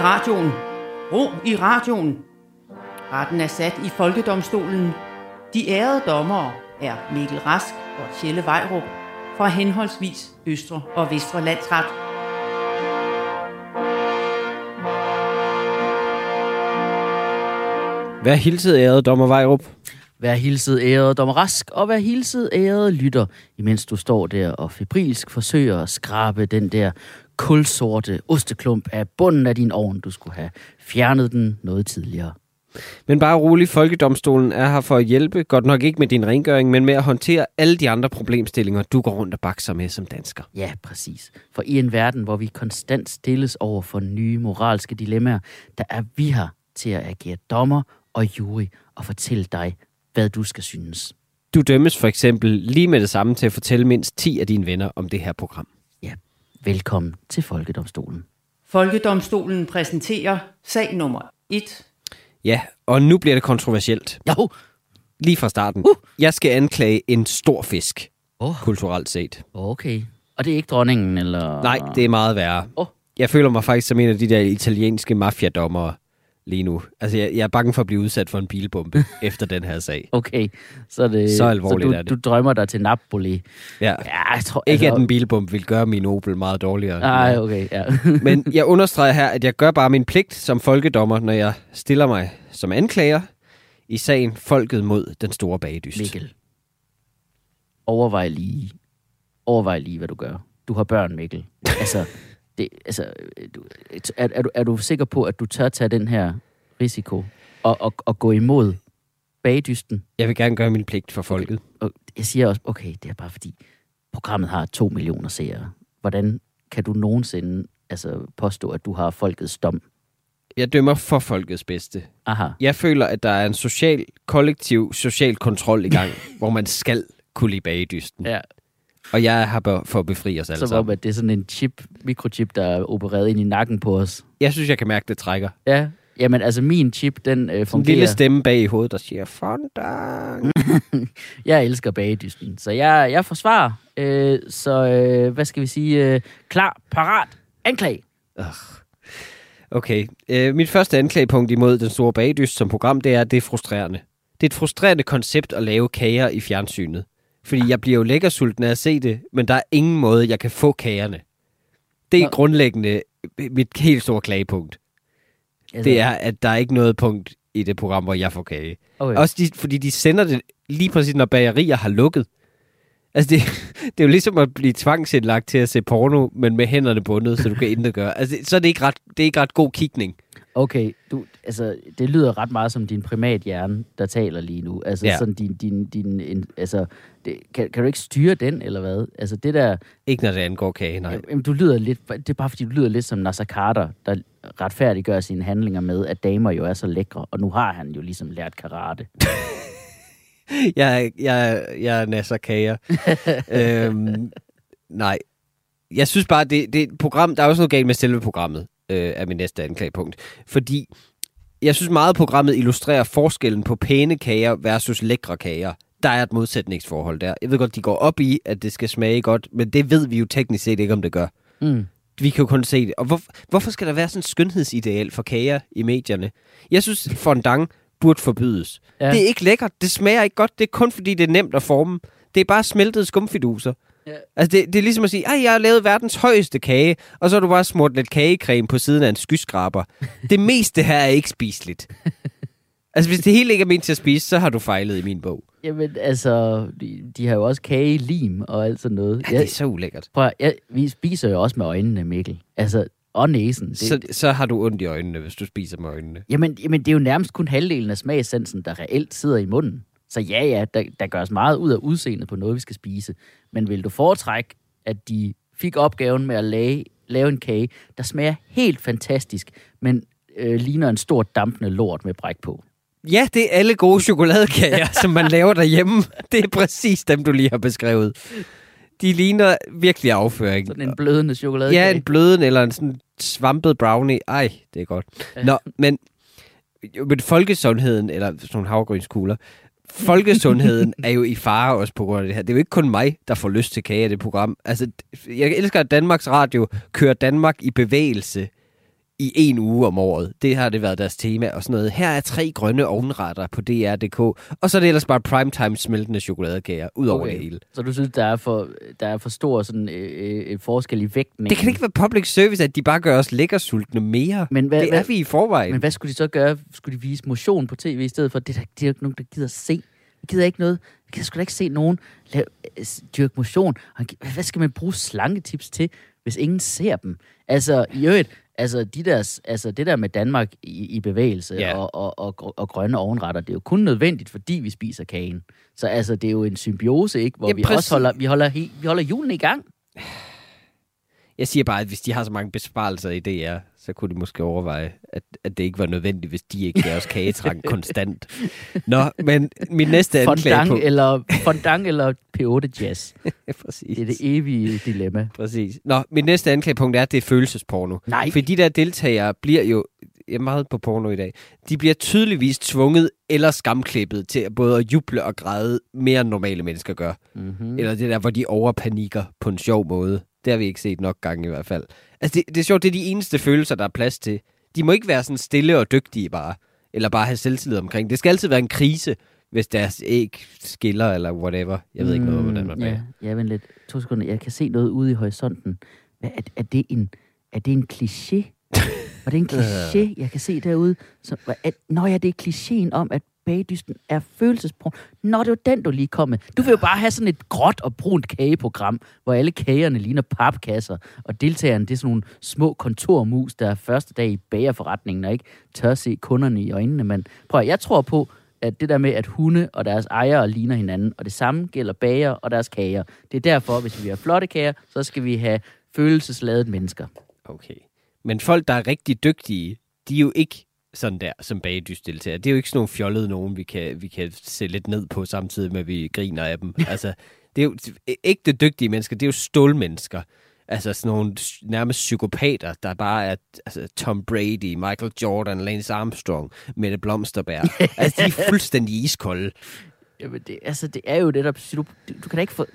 radioen. Ro i radioen. Retten er sat i Folkedomstolen. De ærede dommere er Mikkel Rask og Tjelle Vejrup fra henholdsvis Østre og Vestre Landsret. Hvad hilsede ærede dommer Vejrup. Vær hilset ærede dommer Rask, og vær hilset ærede lytter, imens du står der og febrilsk forsøger at skrabe den der kulsorte osteklump af bunden af din ovn. Du skulle have fjernet den noget tidligere. Men bare rolig, Folkedomstolen er her for at hjælpe, godt nok ikke med din rengøring, men med at håndtere alle de andre problemstillinger, du går rundt og bakser med som dansker. Ja, præcis. For i en verden, hvor vi konstant stilles over for nye moralske dilemmaer, der er vi her til at agere dommer og jury og fortælle dig, hvad du skal synes. Du dømmes for eksempel lige med det samme til at fortælle mindst 10 af dine venner om det her program. Ja, velkommen til Folkedomstolen. Folkedomstolen præsenterer sag nummer 1. Ja, og nu bliver det kontroversielt. Jo, Lige fra starten. Uh. Jeg skal anklage en stor fisk, oh, kulturelt set. okay. Og det er ikke dronningen, eller? Nej, det er meget værre. Åh. Jeg føler mig faktisk som en af de der italienske mafiadommere lige nu. Altså, jeg, jeg er bange for at blive udsat for en bilbombe efter den her sag. Okay, så, det, Så alvorligt så du, er det. du drømmer dig til Napoli. Ja. Ja, jeg tror... Ikke at en bilbombe vil gøre min Opel meget dårligere. Nej, okay, ja. Men jeg understreger her, at jeg gør bare min pligt som folkedommer, når jeg stiller mig som anklager i sagen Folket mod den store bagedyst. Mikkel, overvej lige, overvej lige, hvad du gør. Du har børn, Mikkel. Altså, det, altså du, er, er, du, er du sikker på, at du tør tage den her risiko og, og, og gå imod bagdysten? Jeg vil gerne gøre min pligt for folket. Og jeg siger også, okay, det er bare fordi, programmet har to millioner seere. Hvordan kan du nogensinde altså, påstå, at du har folkets dom? Jeg dømmer for folkets bedste. Aha. Jeg føler, at der er en social, kollektiv social kontrol i gang, hvor man skal kunne lide bagedysten. Ja, Og jeg her be- for at befri os alle som om, sammen. at det er sådan en chip, mikrochip, der er opereret ind i nakken på os. Jeg synes, jeg kan mærke, det trækker. Ja, jamen altså min chip, den øh, en fungerer. lille stemme bag i hovedet, der siger, fondant. Jeg elsker bagedysten, så jeg, jeg forsvarer. Øh, så øh, hvad skal vi sige? Øh, klar, parat, anklag. Okay. Øh, mit første anklagepunkt imod den store bagdyst som program, det er, at det er frustrerende. Det er et frustrerende koncept at lave kager i fjernsynet. Fordi jeg bliver jo lækkersulten af at se det, men der er ingen måde, jeg kan få kagerne. Det er Nå. grundlæggende mit helt store klagepunkt. Altså, Det er, at der er ikke noget punkt i det program, hvor jeg får kage. okay. Også de, fordi de sender det lige præcis, når bagerier har lukket. Altså, det, det er jo ligesom at blive tvangsindlagt til at se porno, men med hænderne bundet, så du kan intet gøre. Altså, det- så er det ikke ret, det er ikke ret god kigning. Okay, du, altså, det lyder ret meget som din primathjerne, der taler lige nu. Altså, Ja. sådan din, din, din en, altså, det, kan, kan du ikke styre den, eller hvad? Altså, det der, Ikke når det angår kage, nej. jamen, du lyder lidt, det er bare fordi, du lyder lidt som Nasser Carter, der retfærdiggør sine handlinger med, at damer jo er så lækre, og nu har han jo ligesom lært karate. Jeg, jeg, jeg er nasser kager. øhm, nej. Jeg synes bare, det, det et program, der er også noget galt med selve programmet, øh, er min næste anklagepunkt. Fordi jeg synes meget, programmet illustrerer forskellen på pæne kager versus lækre kager. Der er et modsætningsforhold der. Jeg ved godt, de går op i, at det skal smage godt, men det ved vi jo teknisk set ikke, om det gør. Mm. Vi kan jo kun se det. Og hvor, hvorfor skal der være sådan et skønhedsideal for kager i medierne? Jeg synes, fondant burde forbydes. Ja. Det er ikke lækkert. Det smager ikke godt. Det er kun fordi, det er nemt at forme. Det er bare smeltede skumfiduser. Ja. Altså, det, det er ligesom at sige, at jeg har lavet verdens højeste kage, og så har du bare smurt lidt kagecreme på siden af en skyskraber. det meste her er ikke spiseligt. altså, hvis det hele ikke er ment til at spise, så har du fejlet i min bog. Jamen, altså, de, de har jo også kage, lim og alt sådan noget. Ja, det er så ulækkert. Prøv, jeg, vi spiser jo også med øjnene, Mikkel. Altså, og næsen. Det, Så, så har du ondt i øjnene, hvis du spiser med øjnene. jamen, jamen, det er jo nærmest kun halvdelen af smagssansen, der reelt sidder i munden. Så ja, ja, der, der gøres meget ud af udseendet på noget, vi skal spise. Men vil du foretrække, at de fik opgaven med at lave, lave en kage, der smager helt fantastisk, men øh, ligner en stor dampende lort med bræk på? Ja, det er alle gode chokoladekager, som man laver derhjemme. Det er præcis dem, du lige har beskrevet. De ligner virkelig afføring. Sådan en blødende chokoladekage. Ja, en bløden eller en sådan svampet brownie. Ej, det er godt. Nå, men, men folkesundheden, eller sådan nogle havgrynskugler, folkesundheden er jo i fare også på grund af det her. Det er jo ikke kun mig, der får lyst til kage af det program. Altså, jeg elsker, at Danmarks Radio kører Danmark i bevægelse i en uge om året. Det har det været deres tema og sådan noget. Her er tre grønne ovnretter på DR.dk, og så er det ellers bare primetime smeltende chokoladekager ud over Okay. det hele. Så du synes, der er for, der er for stor sådan, øh, øh, forskel i vægten? Det kan ikke være public service, at de bare gør os lækkersultne mere. Men hvad, det hvad, er vi i forvejen. Men hvad skulle de så gøre? Skulle de vise motion på tv i stedet for? Det er der, det er ikke nogen, der gider se. Jeg gider ikke noget. Jeg gider sgu da ikke se nogen lave, øh, dyrke motion. Hvad hvad skal man bruge slangetips til, hvis ingen ser dem? Altså, i øvrigt, altså, de der, altså det der med Danmark i, i bevægelse Ja. og, og, og, og grønne ovenretter, det er jo kun nødvendigt, fordi vi spiser kagen. Så altså, det er jo en symbiose, ikke? Hvor Ja, vi præcis. også holder, vi holder, he, vi holder julen i gang. Jeg siger bare, at hvis de har så mange besparelser i DR, så kunne de måske overveje, at, at det ikke var nødvendigt, hvis de ikke gav os kagetrang konstant. Nå, men min næste anklage på... Fondant eller, fondant eller P8 Jazz. Præcis. Det er det evige dilemma. Præcis. Nå, mit næste anklagepunkt er, at det er følelsesporno. Nej. For de der deltagere bliver jo, jeg er meget på porno i dag, de bliver tydeligvis tvunget eller skamklippet til at både at juble og græde mere end normale mennesker gør. Mm-hmm. Mm. Eller det der, hvor de overpanikker på en sjov måde. Det har vi ikke set nok gange i hvert fald. Altså, det, det er sjovt, det er de eneste følelser, der er plads til. De må ikke være sådan stille og dygtige bare. Eller bare have selvtillid omkring. Det skal altid være en krise, hvis deres æg skiller eller whatever. Jeg ved ikke noget om, hvordan man Mm, ja, ja. vent lidt. To sekunder. Jeg kan se noget ude i horisonten. Hvad, er, er, det en, er det en kliché? Var det en kliché, jeg kan se derude? Så, er, nå ja, det er klichéen om, at bagdysten er følelsesbrun. Nå, det var den, du lige kom med. Du vil jo bare have sådan et gråt og brunt kageprogram, hvor alle kagerne ligner papkasser, og deltagerne, det er sådan nogle små kontormus, der er første dag i bagerforretningen, og ikke tør se kunderne i øjnene. Men prøv at, jeg tror på, at det der med, at hunde og deres ejere ligner hinanden, og det samme gælder bager og deres kager. Det er derfor, hvis vi har flotte kager, så skal vi have følelsesladet mennesker. Okay. Men folk, der er rigtig dygtige, de er jo ikke sådan der som bagdysdeltager. Det er jo ikke sådan nogle fjollede nogen, vi kan, vi kan se lidt ned på, samtidig med, at vi griner af dem. altså, det er jo ægte dygtige mennesker, det er jo stålmennesker. Altså sådan nogle nærmest psykopater, der bare er altså, Tom Brady, Michael Jordan, Lance Armstrong, Mette Blomsterberg. altså, de er fuldstændig iskolde. Jamen, det, altså, det er jo det, der... Du, du, kan da ikke få,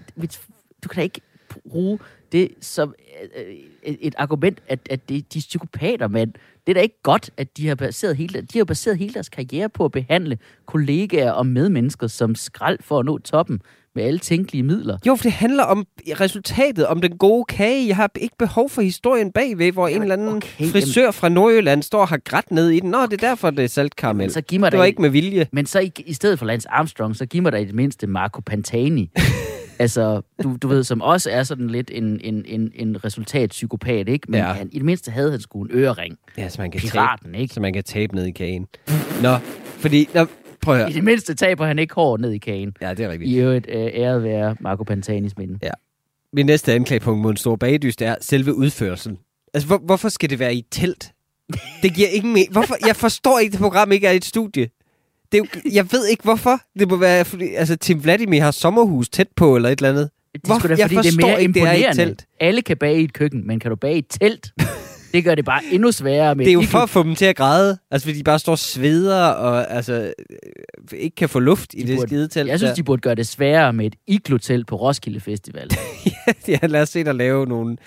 du kan da ikke bruge det som øh, et, et argument, at, at det, de er psykopater, men det er da ikke godt, at de har baseret hele, de har baseret hele deres karriere på at behandle kollegaer og medmennesker som skrald for at nå toppen med alle tænkelige midler. Jo, for det handler om resultatet, om den gode kage. Jeg har ikke behov for historien bagved, hvor en eller anden okay, frisør fra Nordjylland står og har grædt ned i den. Nå, det er derfor, det er saltkaramel. Så giv mig Det var en- ikke med vilje. Men så i, i stedet for Lance Armstrong, så giv mig da i det mindste Marco Pantani. altså, du, du ved, som også er sådan lidt en, en, en, en resultatpsykopat, ikke? Men Ja. ja. han, i det mindste havde han sgu en ørering. Ja, så man kan Piraten, tabe, ikke? Så man kan tabe ned i kagen. Nå, fordi... Nå, prøv at I det mindste taber han ikke hår ned i kagen. Ja, det er rigtigt. I øvrigt øh, æret være Marco Pantanis minde. Min næste anklagepunkt mod en stor bagdyst er selve udførelsen. Altså, hvor, hvorfor skal det være i telt? Det giver ingen mening. Hvorfor? Jeg forstår ikke, at det program ikke er et studie. Det er jo, jeg ved ikke, hvorfor. Det må være, fordi altså, Tim Vladimir har sommerhus tæt på, eller et eller andet. Det er sgu da, jeg fordi det er mere ikke, det er i et imponerende. telt. Alle kan bage i et køkken, men kan du bage i et telt? det gør det bare endnu sværere med Det er jo for at få dem til at græde. Altså, fordi de bare står og sveder, og altså, øh, ikke kan få luft i De det burde- skide telt. Jeg synes, der. de burde gøre det sværere med et iglo-telt på Roskilde Festival. ja, lad os se dig lave nogle,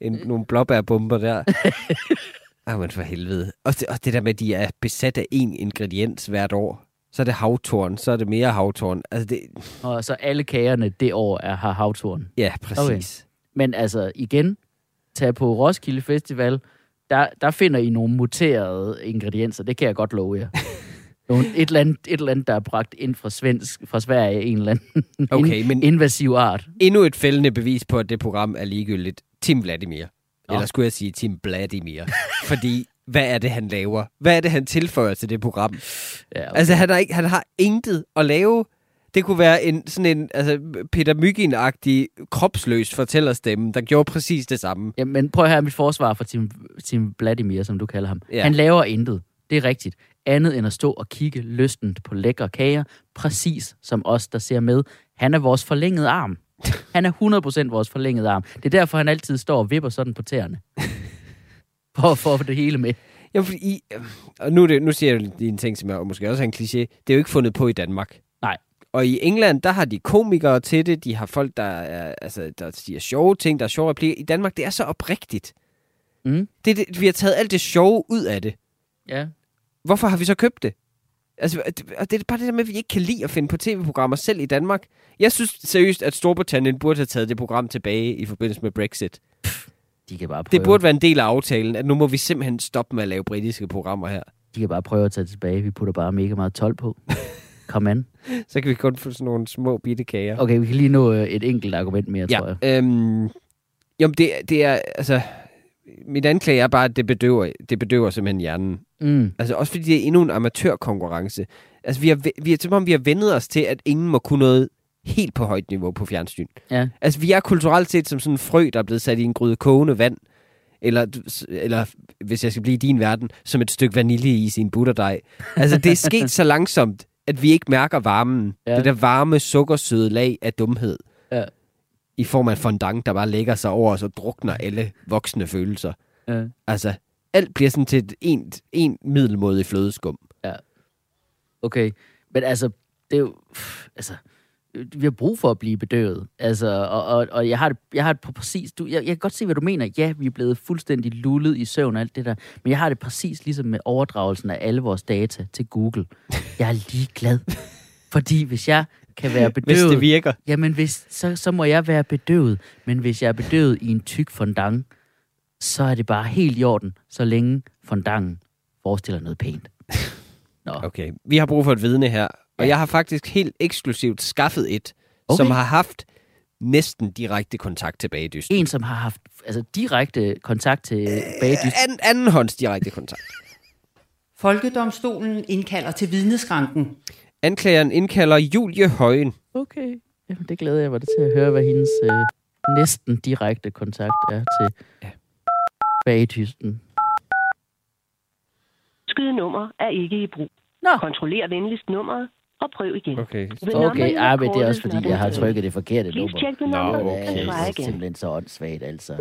en, nogle blåbærbomber der. Ej, men for helvede. Og det, og det der med, at de er besat af én ingrediens hvert år. Så er det havtorn, så er det mere havtorn. Altså det, og så alle kagerne det år er, har havtorn. ja, præcis. Men altså, igen, tag på Roskilde Festival, der, der finder I nogle muterede ingredienser, det kan jeg godt love jer. Nogle, et, eller andet, et eller andet, der er bragt ind fra, svensk, fra Sverige, en eller anden Okay, in, men- invasiv art. Endnu et fældende bevis på, at det program er ligegyldigt. Tim Vladimir. Nå. Eller skulle jeg sige Tim Vladimir. Fordi, hvad er det, han laver? Hvad er det, han tilføjer til det program? Ja, okay. Altså, han har, ikke, han har intet at lave. Det kunne være en sådan en altså, Peter Myggen-agtig kropsløs fortællerstemme, der gjorde præcis det samme. Ja, men prøv at høre mit forsvar for Tim, Tim Vladimir, som du kalder ham. Ja. Han laver intet. Det er rigtigt. Andet end at stå og kigge lystent på lækre kager, præcis som os, der ser med. Han er vores forlængede arm. Han er 100% vores forlængede arm. Det er derfor, han altid står og vipper sådan på tæerne. For at få det hele med. Ja, fordi I, og nu, det, nu siger jeg en ting, som er måske også er en kliché. Det er jo ikke fundet på i Danmark. Nej. Og i England, der har de komikere til det. De har folk, der, er, altså, der siger sjove ting, der er sjove replikker. I Danmark, det er så oprigtigt. Mm. Det, det, vi har taget alt det sjove ud af det. Ja. Hvorfor har vi så købt det? Altså, det- og det er bare det der med, at vi ikke kan lide at finde på tv-programmer selv i Danmark. Jeg synes seriøst, at Storbritannien burde have taget det program tilbage i forbindelse med Brexit. De kan bare prøve, Det burde være en del af aftalen, at nu må vi simpelthen stoppe med at lave britiske programmer her. de kan bare prøve at tage det tilbage. Vi putter bare mega meget 12 på. Kom an. Så kan vi kun få sådan nogle små bitte kager. Okay, vi kan lige nå øh, et enkelt argument mere, ja, tror jeg. øhm, jamen det, det er, altså, mit anklage er bare, at det bedøver, det bedøver simpelthen hjernen. Mm. Altså også fordi det er endnu en amatørkonkurrence. Altså vi har, vi er, som om vi har vendet os til, at ingen må kunne noget helt på højt niveau på fjernsyn. Ja. Altså vi er kulturelt set som sådan en frø, der er blevet sat i en gryde kogende vand. Eller, eller hvis jeg skal blive i din verden, som et stykke vaniljeis i en butterdej. Altså det er sket så langsomt, at vi ikke mærker varmen. Ja. Ja. Det der varme, sukkersøde lag af dumhed. Ja. I form af fondant, der bare lægger sig over os og drukner alle voksne følelser. Ja. Altså, alt bliver sådan til et en, en middelmåde flødeskum. Okay, men altså, det er jo... pff, Altså, vi har brug for at blive bedøvet. Altså, og, og, og jeg har det, jeg har det på præcis... Du, jeg, jeg kan godt se, hvad du mener. Ja, vi er blevet fuldstændig lullet i søvn og alt det der. Men jeg har det præcis ligesom med overdragelsen af alle vores data til Google. Jeg er ligeglad. Fordi hvis jeg kan være bedøvet... Hvis det virker. Jamen, hvis, så, så må jeg være bedøvet. Men hvis jeg er bedøvet i en tyk fondant, så er det bare helt i orden, så længe fondanten forestiller noget pænt. Nå, Okay, vi har brug for et vidne her. Og Ja. jeg har faktisk helt eksklusivt skaffet et, Okay. som har haft næsten direkte kontakt til bagdysten. en, som har haft altså, direkte kontakt til bagdyst. An, andenhånds direkte kontakt. Folkedomstolen indkalder til vidneskranken. Anklageren indkalder Julie Højen. Okay. Jamen, det glæder jeg mig til at høre, hvad hendes øh, næsten direkte kontakt er til Ja. bagdysten. Skyde nummer er ikke i brug. Nå. Kontroller venligst nummeret og prøv igen. Okay. Okay, ah, men det er også fordi, jeg har trykket det forkerte Please nummer. check the number okay. Ja, try det er simpelthen så åndssvagt, altså.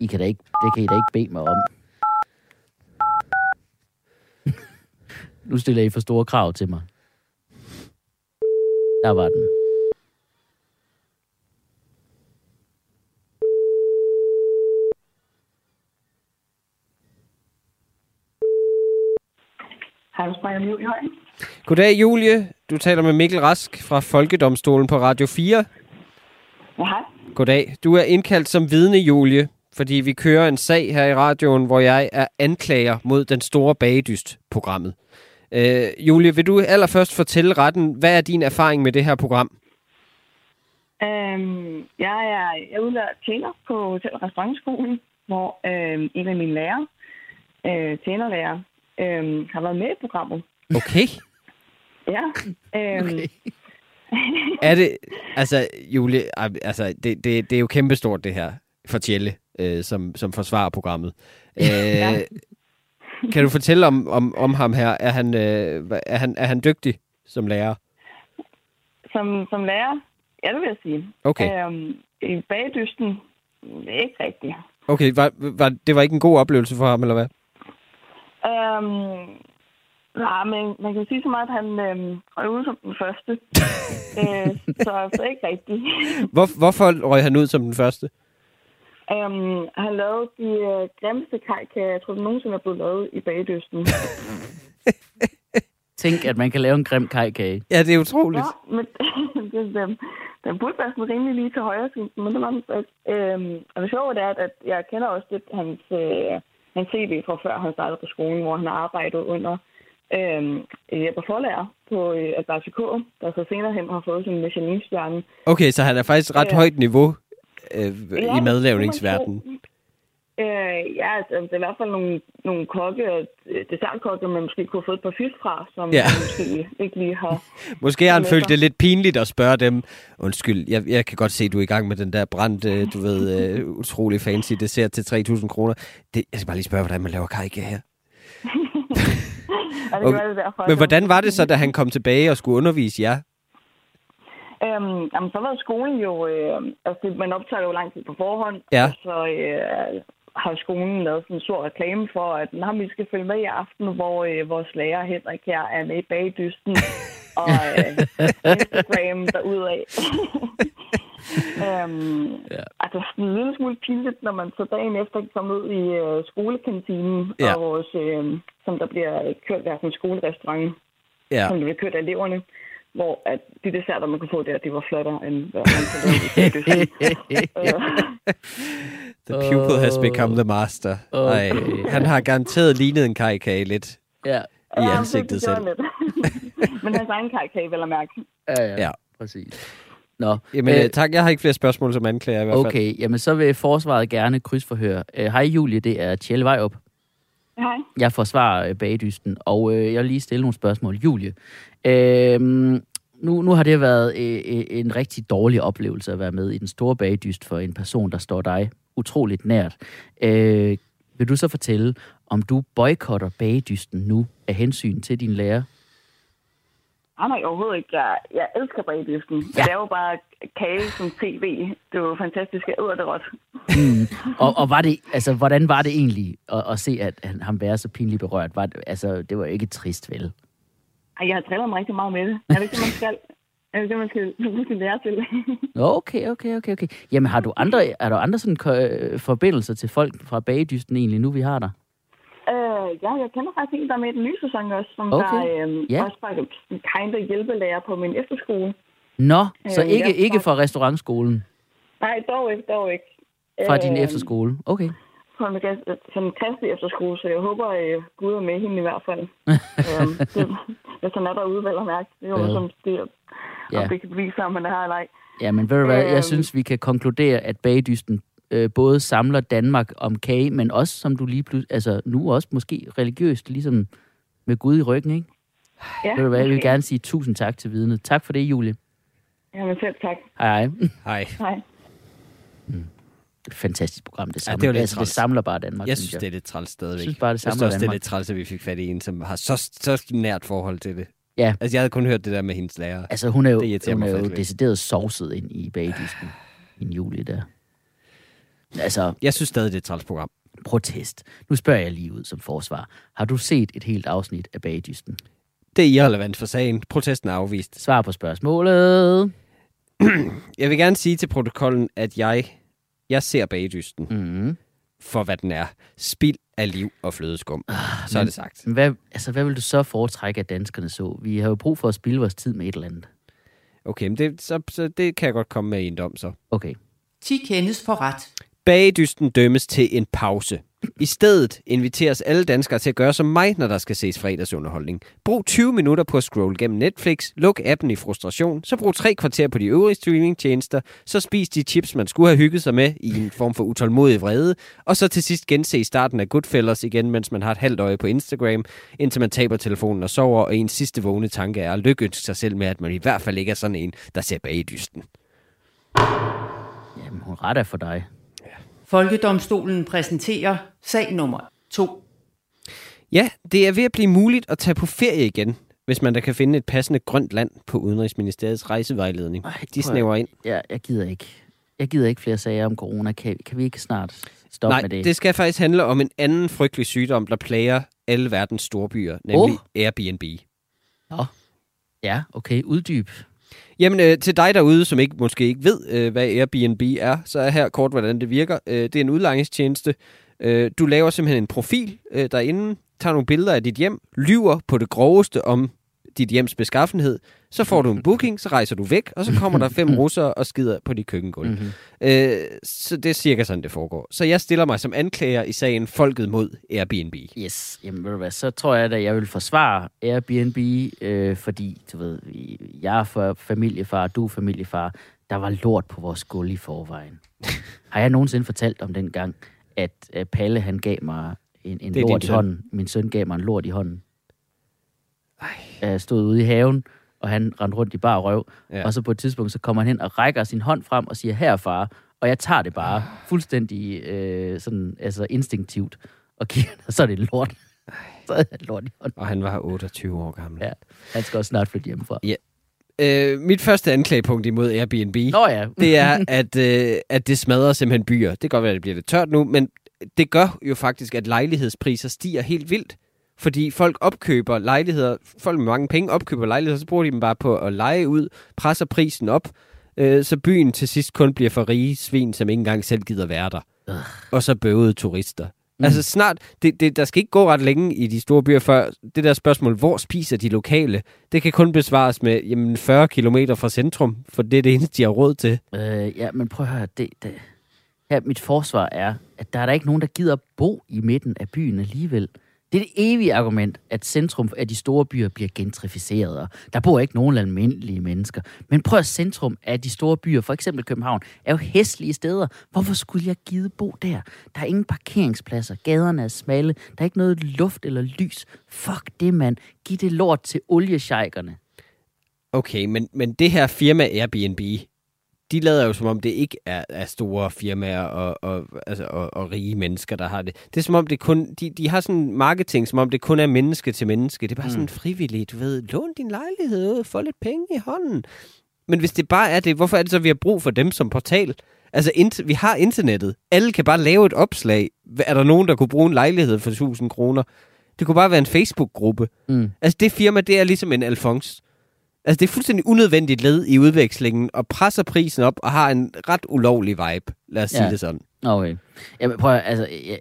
I kan da ikke, det kan I da ikke bede mig om. nu stiller I for store krav til mig. Der var den. Hans Maja Mjøl i højen. Goddag, Julie. Du taler med Mikkel Rask fra Folkedomstolen på Radio 4. Ja, hej. Goddag. Du er indkaldt som vidne, Julie, fordi vi kører en sag her i radioen, hvor jeg er anklager mod den store bagedyst-programmet. Øh, Julie, vil du allerførst fortælle retten, hvad er din erfaring med det her program? Øhm, jeg er, jeg er udlært tjener på Hotel- og Restaurantskolen, hvor øhm, en af mine lærere, øh, tjenerlærer, øhm, har været med i programmet. Okay. Ja. Øhm, Okay. Er det, altså, Julie, altså, det, det, det er jo kæmpestort, det her, for Tjelle, øh, som, som forsvarer programmet. Øh, kan du fortælle om, om, om ham her? Er han, øh, er, han, er han dygtig som lærer? som, som lærer, ja, det vil jeg sige. Okay, Øhm, I bagdysten, ikke rigtigt. okay var, var, det var ikke en god oplevelse for ham, eller hvad? Øhm, nej, men man kan sige så meget, at han øhm, er ude som den første. øh, så, så ikke rigtigt. Hvor, hvorfor røg han ud som den første? Um, han lavede de uh, grimmeste kajkager, jeg tror, der nogensinde er blevet lavet i bagdysten. Tænk, at man kan lave en grim kajkage. Ja, det er utroligt. ja, men den, den, den burde være sådan rimelig lige til højre men det var den. Øhm, og det sjove er, at, at jeg kender også lidt hans, øh, hans CV fra før han startede på skolen, hvor han har arbejdet under øhm, Jeppe Forlærer på øh, Alberti K, der så senere hen har fået sin Michelin-stjerne. Okay, så han er faktisk ret Ja. højt niveau øh, Ja, i madlavningsverdenen. Øh, ja, altså, det er i hvert fald nogle, nogle kokke, og øh, dessertkokke, man måske kunne have fået et par fif fra, som Ja. ja. måske ikke lige har... Måske har han følt det lidt pinligt at spørge dem. Undskyld, jeg, jeg kan godt se, at du er i gang med den der brændt, øh, du ved, øh, utrolig fancy dessert til 3.000 kroner. Det, jeg skal bare lige spørge, hvordan man laver kajke her. Det Okay. okay. det derfor, Men hvordan var det så, da han kom tilbage og skulle undervise jer? Øhm, jamen, så var skolen jo... Øh, altså, man optager jo lang tid på forhånd, Ja. og så øh, har skolen lavet sådan en stor reklame for, at når vi skal følge med i aften, hvor øh, vores lærer Henrik her er med i bagdysten, og øh, Instagram derudad. øhm, Ja. Altså, sådan en lille smule pinligt, når man så dagen efter kan komme ud i øh, skolekantinen, Ja. og vores, øh, som der bliver kørt der en skolerestaurant, Ja. som der bliver kørt af eleverne, hvor at de desserter, man kunne få der, de var flottere end hvad man kunne lave i bagdysten. The pupil has become the master. Ej, Okay. han har garanteret lignet en kajkage lidt ja. i ja, ansigtet det, selv. det var lidt. Men hans egen karakter, vel at mærke. Ja, ja. Ja. Præcis. Nå, Jamen, øh, øh, tak. Jeg har ikke flere spørgsmål som anklager i hvert fald. okay, jamen så vil forsvaret gerne krydsforhøre. Øh, Hej Julie, det er Tjelle Vejrup. Hej. Jeg forsvarer øh, bagdysten, og øh, jeg vil lige stille nogle spørgsmål. Julie, øh, nu, nu har det været øh, øh, en rigtig dårlig oplevelse at være med i den store bagdyst for en person, der står dig utroligt nært. Øh, vil du så fortælle, om du boykotter bagdysten nu af hensyn til din lærer? Nej, nej, overhovedet ikke. Jeg, jeg elsker bagdysten. Ja. Det er jo bare kage som tv. Det jo fantastisk. Jeg æder det råt. Og, og var det, altså, hvordan var det egentlig at, at se, at han, ham være så pinligt berørt? Var det, altså, det var ikke trist, vel? Ej, jeg har drillet mig rigtig meget med det. Er det ikke man skal? Er det det, man skal, man skal lære til? Okay, okay, okay, okay. Jamen, har du andre, er der andre sådan, øh, forbindelser til folk fra bagdysten egentlig, nu vi har der? øh, ja, jeg kender faktisk en, der er med i den nye sæson også, som Okay. der øh, Ja. også faktisk en kind of hjælpelærer på min efterskole. Nå, så Øh, ikke, ikke fra restaurantskolen, Nej, dog ikke, dog ikke. fra din Øh, efterskole. Okay. En, som en kristelig efterskole, så jeg håber, at Gud er med hende i hvert fald. øhm, det, hvis han er derude, vel at mærke. Det er jo Ja. som det, Ja. ja. det kan bevise, om han er her eller ej. Ja, men ved du hvad, jeg Øhm. synes, vi kan konkludere, at bagdysten øh, både samler Danmark om kage, men også, som du lige pludselig, altså nu også måske religiøst, ligesom med Gud i ryggen, ikke? Ja, Ved du hvad, jeg vil gerne sige tusind tak til vidnet. Tak for det, Julie. Jamen selv tak. Hej, hej. Hej. Et fantastisk program, det Ja, samler, det var lidt altså, det samler bare Danmark, Jeg synes, det er lidt træls stadigvæk. Jeg synes bare, det jeg synes samler også, det er Danmark. lidt træls, at vi fik fat i en, som har så, så nært forhold til det. Ja. Altså, jeg havde kun hørt det der med hendes lærer. Altså, hun er jo, Det hun er jo faktisk decideret sovset ind i bagdysten. En Julie der. Altså, Jeg synes stadig, det er et træls program. protest. Nu spørger jeg lige ud som forsvar. Har du set et helt afsnit af bagdysten? Det er irrelevant for sagen. Protesten er afvist. Svar på spørgsmålet. Jeg vil gerne sige til protokollen, at jeg, jeg ser bagdysten Mm. for, hvad den er. Spild af liv og flødeskum. så er men- det sagt. Hvad, altså, hvad vil du så foretrække, at danskerne så? Vi har jo brug for at spille vores tid med et eller andet. Okay, men det, så, så det kan jeg godt komme med i en dom så. Okay. 10 kendes for ret. Bagedysten dømmes til en pause. I stedet inviteres alle danskere til at gøre som mig, når der skal ses fredagsunderholdning. Brug 20 minutter på at scrolle gennem Netflix, luk appen i frustration, så brug tre kvarter på de øvrige streamingtjenester, så spis de chips, man skulle have hygget sig med i en form for utålmodig vrede, og så til sidst gense starten af Goodfellas igen, mens man har et halvt øje på Instagram, indtil man taber telefonen og sover, og ens sidste vågne tanke er at lykkeønske sig selv med, at man i hvert fald ikke er sådan en, der ser bagedysten. Jamen, hun retter for dig. Folkedomstolen præsenterer sag nummer 2. Ja, det er ved at blive muligt at tage på ferie igen, hvis man der kan finde et passende grønt land på Udenrigsministeriets rejsevejledning. Ej, De snæver ind. Ja, jeg gider ikke. Jeg gider ikke flere sager om corona. Kan, kan vi ikke snart stoppe Nej, med det? det skal faktisk handle om en anden frygtelig sygdom, der plager alle verdens storbyer, nemlig Åh. Airbnb. Ja, okay. Uddyb. Jamen, øh, til dig derude, som ikke måske ikke ved, øh, hvad Airbnb er, så er her kort, hvordan det virker. Øh, det er en udlejningstjeneste. Øh, du laver simpelthen en profil øh, derinde, tager nogle billeder af dit hjem, lyver på det groveste om dit hjems beskaffenhed, så får du en booking, så rejser du væk, og så kommer der fem russere og skider på dit køkkengulv. Mm-hmm. Øh, så det er cirka sådan, det foregår. Så jeg stiller mig som anklager i sagen Folket mod Airbnb. Yes, jamen ved du hvad, så tror jeg, at jeg vil forsvare Airbnb, øh, fordi, du ved, jeg er for familiefar, du er familiefar, der var lort på vores gulv i forvejen. Har jeg nogensinde fortalt om den gang, at øh, Palle, han gav mig en, en lort i hånden. Min søn gav mig en lort i hånden. Jeg stod ude i haven, og han rendte rundt i bar røv, Ja. ja. og så på et tidspunkt, så kommer han hen og rækker sin hånd frem og siger, her far, og jeg tager det bare fuldstændig øh, sådan, altså instinktivt, og kigger, og så er det lort. Så er det lort i hånden. Og han var 28 år gammel. Ja, han skal også snart flytte hjemmefra. Øh, mit første anklagepunkt imod Airbnb, Nå ja, det er, at, øh, at det smadrer simpelthen byer. Det kan godt være, at det bliver lidt tørt nu, men det gør jo faktisk, at lejlighedspriser stiger helt vildt. Fordi folk opkøber lejligheder, folk med mange penge opkøber lejligheder, så bruger de dem bare på at lege ud, presser prisen op. øh, så byen til sidst kun bliver for rige svin, som ikke engang selv gider være der. Og så bøvede turister. Mm. Altså snart, det, det, der skal ikke gå ret længe i de store byer, før det der spørgsmål, hvor spiser de lokale, det kan kun besvares med jamen, 40 km fra centrum, for det er det eneste, de har råd til. Øh, ja, men prøv at høre, det, det, her, mit forsvar er, at der er der ikke nogen, der gider bo i midten af byen alligevel. Det er det evige argument, at centrum af de store byer bliver gentrificeret, og der bor ikke nogen almindelige mennesker. Men prøv at centrum af de store byer, for eksempel København, er jo hæslige steder. Hvorfor skulle jeg gide bo der? Der er ingen parkeringspladser, gaderne er smalle, der er ikke noget luft eller lys. Fuck det, mand. Giv det lort til oliesjejkerne. Okay, men, men det her firma Airbnb, de lader jo som om, det ikke er, er store firmaer og, og, altså, og, og rige mennesker, der har det. Det er som om, det kun, de, de har sådan marketing, som om det kun er menneske til menneske. Det er bare mm. sådan frivilligt, du ved, lån din lejlighed ud, få lidt penge i hånden. Men hvis det bare er det, hvorfor er det så, vi har brug for dem som portal? Altså, int- vi har internettet. Alle kan bare lave et opslag. Er der nogen, der kunne bruge en lejlighed for 1000 kroner? Det kunne bare være en Facebook-gruppe. Mm. Altså, det firma, det er ligesom en Alfons. Altså, det er fuldstændig unødvendigt led i udvekslingen, og presser prisen op, og har en ret ulovlig vibe. Lad os ja. sige det sådan. Okay. Jamen, prøv at, altså... Jeg,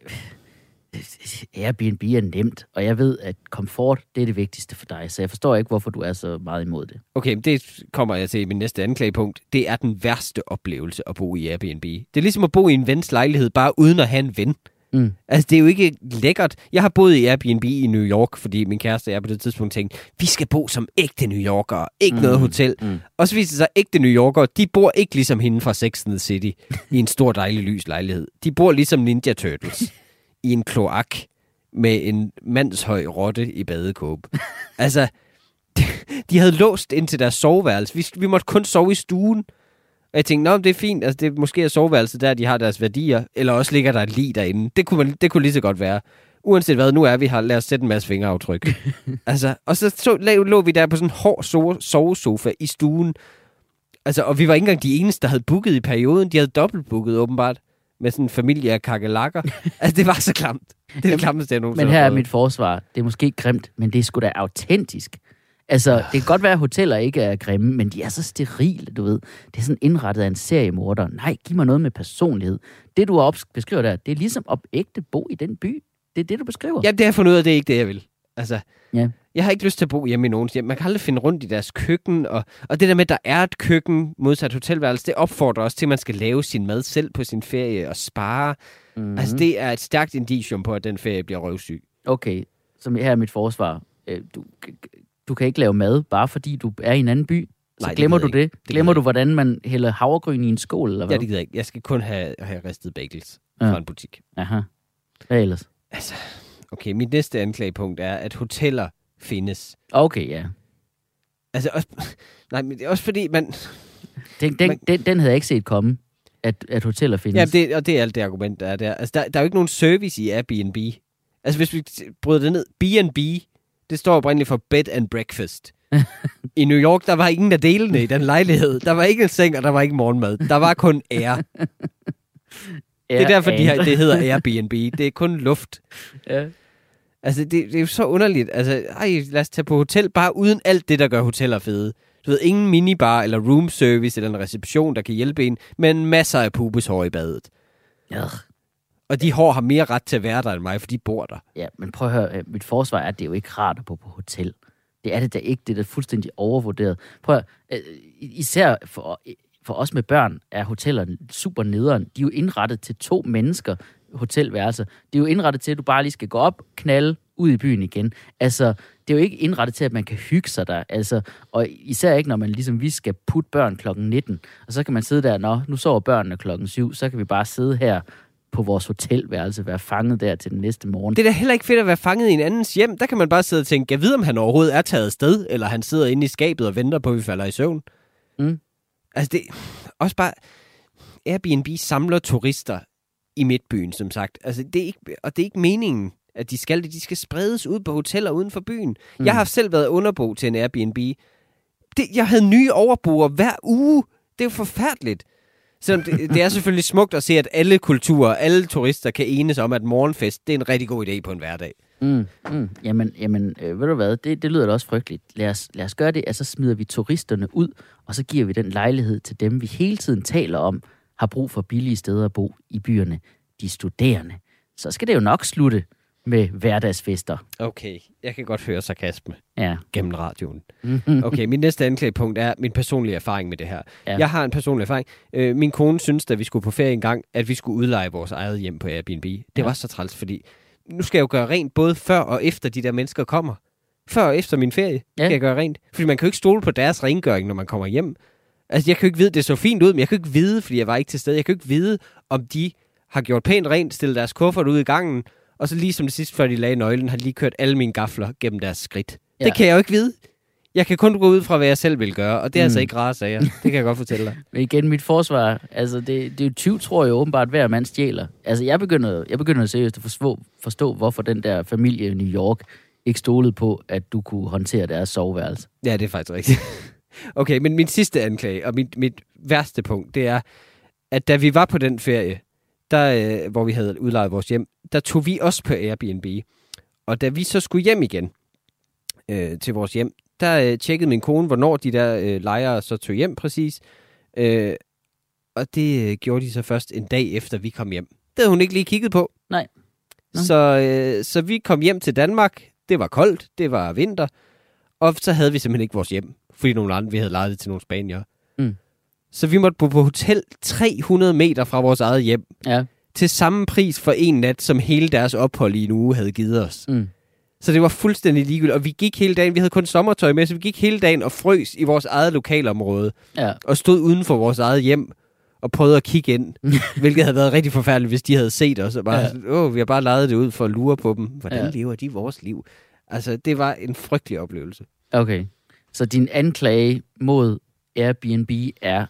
Airbnb er nemt, og jeg ved, at komfort, det er det vigtigste for dig, så jeg forstår ikke, hvorfor du er så meget imod det. Okay, det kommer jeg til i min næste anklagepunkt. Det er den værste oplevelse at bo i Airbnb. Det er ligesom at bo i en vens lejlighed, bare uden at have en ven. Mm. Altså, det er jo ikke lækkert. Jeg har boet i Airbnb i New York, fordi min kæreste og jeg på det tidspunkt tænkte, vi skal bo som ægte New Yorkere, ikke mm. noget hotel. mm. Og så viser det sig, at ægte New Yorkere, de bor ikke ligesom hende fra Sex and the City, i en stor dejlig lys lejlighed. De bor ligesom Ninja Turtles, i en kloak, med en mandshøj rotte i badekåbe. altså, de havde låst ind til deres soveværelse. Vi, vi måtte kun sove i stuen. Og jeg tænkte, nå, det er fint. Altså, det er måske er soveværelset der, de har deres værdier. Eller også ligger der et lig derinde. Det kunne, man, det kunne lige så godt være. Uanset hvad, nu er vi her. Lad os sætte en masse fingeraftryk. altså, og så, så lå, lå vi der på sådan en hård so- sovesofa i stuen. Altså, og vi var ikke engang de eneste, der havde booket i perioden. De havde dobbeltbooket, åbenbart. Med sådan en familie af kakelakker. altså, det var så klamt. Det er det klammeste, jeg nogensinde Men her er mit forsvar. Det er måske grimt, men det er sgu da autentisk. Altså, det kan godt være, at hoteller ikke er grimme, men de er så sterile, du ved. Det er sådan indrettet af en seriemorder. Nej, giv mig noget med personlighed. Det, du beskriver der, det er ligesom at ægte bo i den by. Det er det, du beskriver. Ja, det har jeg fundet ud af, det er ikke det, jeg vil. Altså, Ja. jeg har ikke lyst til at bo hjemme i nogens hjem. Man kan aldrig finde rundt i deres køkken, og, og det der med, at der er et køkken modsat hotelværelse, det opfordrer også til, at man skal lave sin mad selv på sin ferie og spare. Mm-hmm. Mm. Altså, det er et stærkt indicium på, at den ferie bliver røvsyg. Okay, som her er mit forsvar. Øh, Du, du kan ikke lave mad, bare fordi du er i en anden by. Så Nej, det glemmer gider du det. Det Glemmer du, hvordan man hælder havregryn i en skål, eller hvad? Ja, det gider jeg ikke. Jeg skal kun have, have ristet bagels Ja. fra en butik. Aha. Hvad ellers? Altså, okay, mit næste anklagepunkt er, at hoteller findes. Okay, ja. Altså, også, nej, men det er også fordi, man... Den, den, Men- den, den havde jeg ikke set komme, at, at hoteller findes. Ja, det, og det er alt det argument, der er der. Altså, der, der er jo ikke nogen service i Airbnb. Altså, hvis vi bryder det ned, B&B, det står oprindeligt for bed and breakfast. I New York, der var ingen af delene i den lejlighed. Der var ikke en seng, og der var ikke morgenmad. Der var kun air. Det er derfor, de her, det hedder Airbnb. Det er kun luft. Ja. Altså, det, det er jo så underligt. Altså, ej, lad os tage på hotel, bare uden alt det, der gør hoteller fede. Du ved, ingen minibar eller room service eller en reception, der kan hjælpe en, men masser af pubeshår i badet. Ja. Og de hår har mere ret til at være der end mig, for de bor der. ja, men prøv at høre, øh, mit forsvar er, at det er jo ikke rart at bo på hotel. Det er det da ikke, det er da fuldstændig overvurderet. Prøv at, øh, især for, for os med børn er hotellerne super nederen. De er jo indrettet til to mennesker, hotelværelser. Det er jo indrettet til, at du bare lige skal gå op, knalde, ud i byen igen. Altså, det er jo ikke indrettet til, at man kan hygge sig der. Altså, og især ikke, når man ligesom, vi skal putte børn klokken 19, og så kan man sidde der, nå, nu sover børnene klokken 7, så kan vi bare sidde her på vores hotelværelse, være fanget der til den næste morgen. Det er da heller ikke fedt at være fanget i en andens hjem. Der kan man bare sidde og tænke, jeg ved, om han overhovedet er taget sted, eller han sidder inde i skabet og venter på, at vi falder i søvn. Mm. Altså, det også bare... Airbnb samler turister i midtbyen, som sagt. Altså, det er ikke, og det er ikke meningen, at de skal det. De skal spredes ud på hoteller uden for byen. Mm. Jeg har selv været underbo til en Airbnb. Det, jeg havde nye overboere hver uge. Det er jo forfærdeligt. Så det, det er selvfølgelig smukt at se, at alle kulturer, alle turister kan enes om, at morgenfest, det er en rigtig god idé på en hverdag. Mm, mm. Jamen, jamen øh, ved du hvad, det, det lyder da også frygteligt. Lad os, lad os gøre det, at så smider vi turisterne ud, og så giver vi den lejlighed til dem, vi hele tiden taler om, har brug for billige steder at bo i byerne, de studerende. Så skal det jo nok slutte med hverdagsfester. Okay, jeg kan godt høre sarkasme Ja. gennem radioen. Okay, min næste anklagepunkt er min personlige erfaring med det her. Ja. Jeg har en personlig erfaring. Øh, min kone synes, da vi skulle på ferie en gang, at vi skulle udleje vores eget hjem på Airbnb. Det Ja. var så træls, fordi nu skal jeg jo gøre rent både før og efter de der mennesker kommer. Før og efter min ferie ja. skal jeg gøre rent. Fordi man kan jo ikke stole på deres rengøring, når man kommer hjem. Altså, jeg kan jo ikke vide, det så fint ud, men jeg kan jo ikke vide, fordi jeg var ikke til stede. Jeg kan jo ikke vide, om de har gjort pænt rent, stillet deres kuffert ud i gangen, og så lige som det sidste, før de lagde nøglen, har de lige kørt alle mine gafler gennem deres skridt. Ja. Det kan jeg jo ikke vide. Jeg kan kun gå ud fra, hvad jeg selv vil gøre, og det er Mm. mm. altså ikke rare sager. Det kan jeg godt fortælle dig. Men igen, mit forsvar, altså det, det er jo 20, tror jeg åbenbart, hver mand stjæler. Altså jeg begynder, jeg begynder seriøst at forstå, forstå, hvorfor den der familie i New York ikke stolede på, at du kunne håndtere deres soveværelse. Ja, det er faktisk rigtigt. Okay, men min sidste anklage, og mit, mit værste punkt, det er, at da vi var på den ferie, der, øh, hvor vi havde udlejet vores hjem, der tog vi også på Airbnb. Og da vi så skulle hjem igen øh, til vores hjem, der øh, tjekkede min kone, hvornår de der øh, lejere så tog hjem præcis. Øh, og det øh, gjorde de så først en dag efter, vi kom hjem. Det havde hun ikke lige kigget på. Nej. Nå. Så, øh, så vi kom hjem til Danmark. Det var koldt, det var vinter. Og så havde vi simpelthen ikke vores hjem, fordi nogle andre, vi havde lejet det til nogle spanier. Så vi måtte bo på hotel 300 meter fra vores eget hjem, Ja. til samme pris for en nat, som hele deres ophold i en uge havde givet os. Mm. Så det var fuldstændig ligegyldigt. Og vi gik hele dagen, vi havde kun sommertøj med, så vi gik hele dagen og frøs i vores eget lokalområde. Ja. Og stod uden for vores eget hjem og prøvede at kigge ind. hvilket havde været rigtig forfærdeligt, hvis de havde set os. Og bare, Ja. åh, vi har bare lejet det ud for at lure på dem. Hvordan Ja. lever de vores liv? Altså, det var en frygtelig oplevelse. Okay. Så din anklage mod Airbnb er,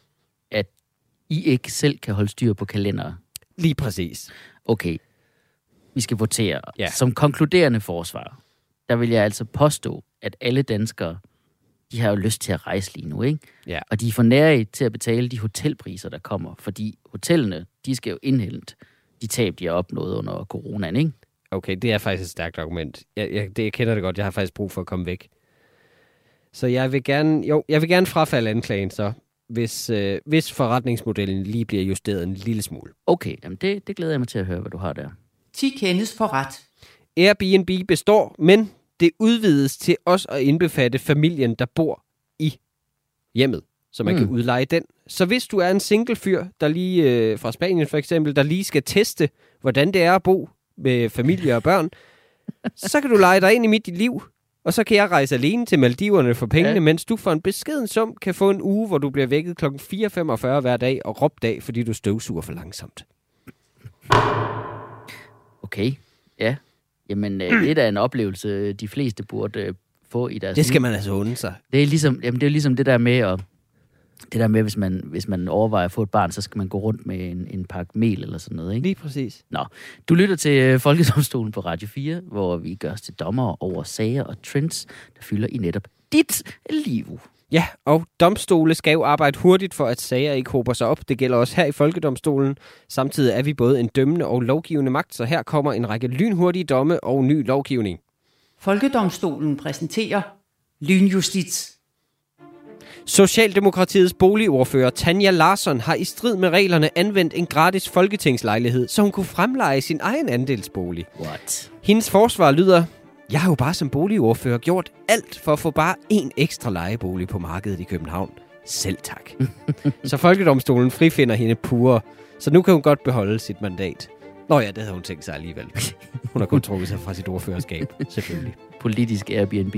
I ikke selv kan holde styr på kalendere. Lige præcis. Okay. Vi skal votere. Ja. Som konkluderende forsvar, der vil jeg altså påstå, at alle danskere, de har jo lyst til at rejse lige nu, ikke? Ja. Og de er for nære til at betale de hotelpriser, der kommer. Fordi hotellene, de skal jo indhente de tab, de har opnået under coronaen, ikke? Okay, det er faktisk et stærkt argument. Jeg, jeg, det, jeg kender det godt. Jeg har faktisk brug for at komme væk. Så jeg vil gerne, jo, jeg vil gerne frafalde anklagen så, hvis, øh, hvis forretningsmodellen lige bliver justeret en lille smule. Okay, jamen det, det glæder jeg mig til at høre, hvad du har der. 10 kendes for ret. Airbnb består, men det udvides til også at indbefatte familien, der bor i hjemmet, så man Mm. kan udleje den. Så hvis du er en single fyr, der lige øh, fra Spanien for eksempel, der lige skal teste, hvordan det er at bo med familie og børn, så kan du lege dig ind i mit liv, og så kan jeg rejse alene til Maldiverne for pengene, Ja. mens du for en beskeden sum kan få en uge, hvor du bliver vækket kl. 4.45 hver dag og råbt af, fordi du støvsuger for langsomt. Okay, ja. Jamen, øh, det er da en oplevelse, de fleste burde øh, få i deres Det skal liv. man altså unde sig. Det er ligesom, jamen, det er ligesom det der med at det der med, hvis man, hvis man overvejer at få et barn, så skal man gå rundt med en, en pakke mel eller sådan noget, ikke? Lige præcis. Nå, du lytter til øh, Folkedomstolen på Radio 4, hvor vi gør os til dommer over sager og trends, der fylder i netop dit liv. Ja, og domstole skal jo arbejde hurtigt for, at sager ikke hober sig op. Det gælder også her i Folkedomstolen. Samtidig er vi både en dømmende og lovgivende magt, så her kommer en række lynhurtige domme og ny lovgivning. Folkedomstolen præsenterer Lynjustits. Socialdemokratiets boligordfører Tanja Larsson har i strid med reglerne anvendt en gratis folketingslejlighed, så hun kunne fremleje sin egen andelsbolig. What? Hendes forsvar lyder, jeg har jo bare som boligordfører gjort alt for at få bare en ekstra lejebolig på markedet i København. Selv tak. så Folkedomstolen frifinder hende pure, så nu kan hun godt beholde sit mandat. Nå ja, det havde hun tænkt sig alligevel. Hun har kun trukket sig fra sit ordførerskab, selvfølgelig. Politisk Airbnb.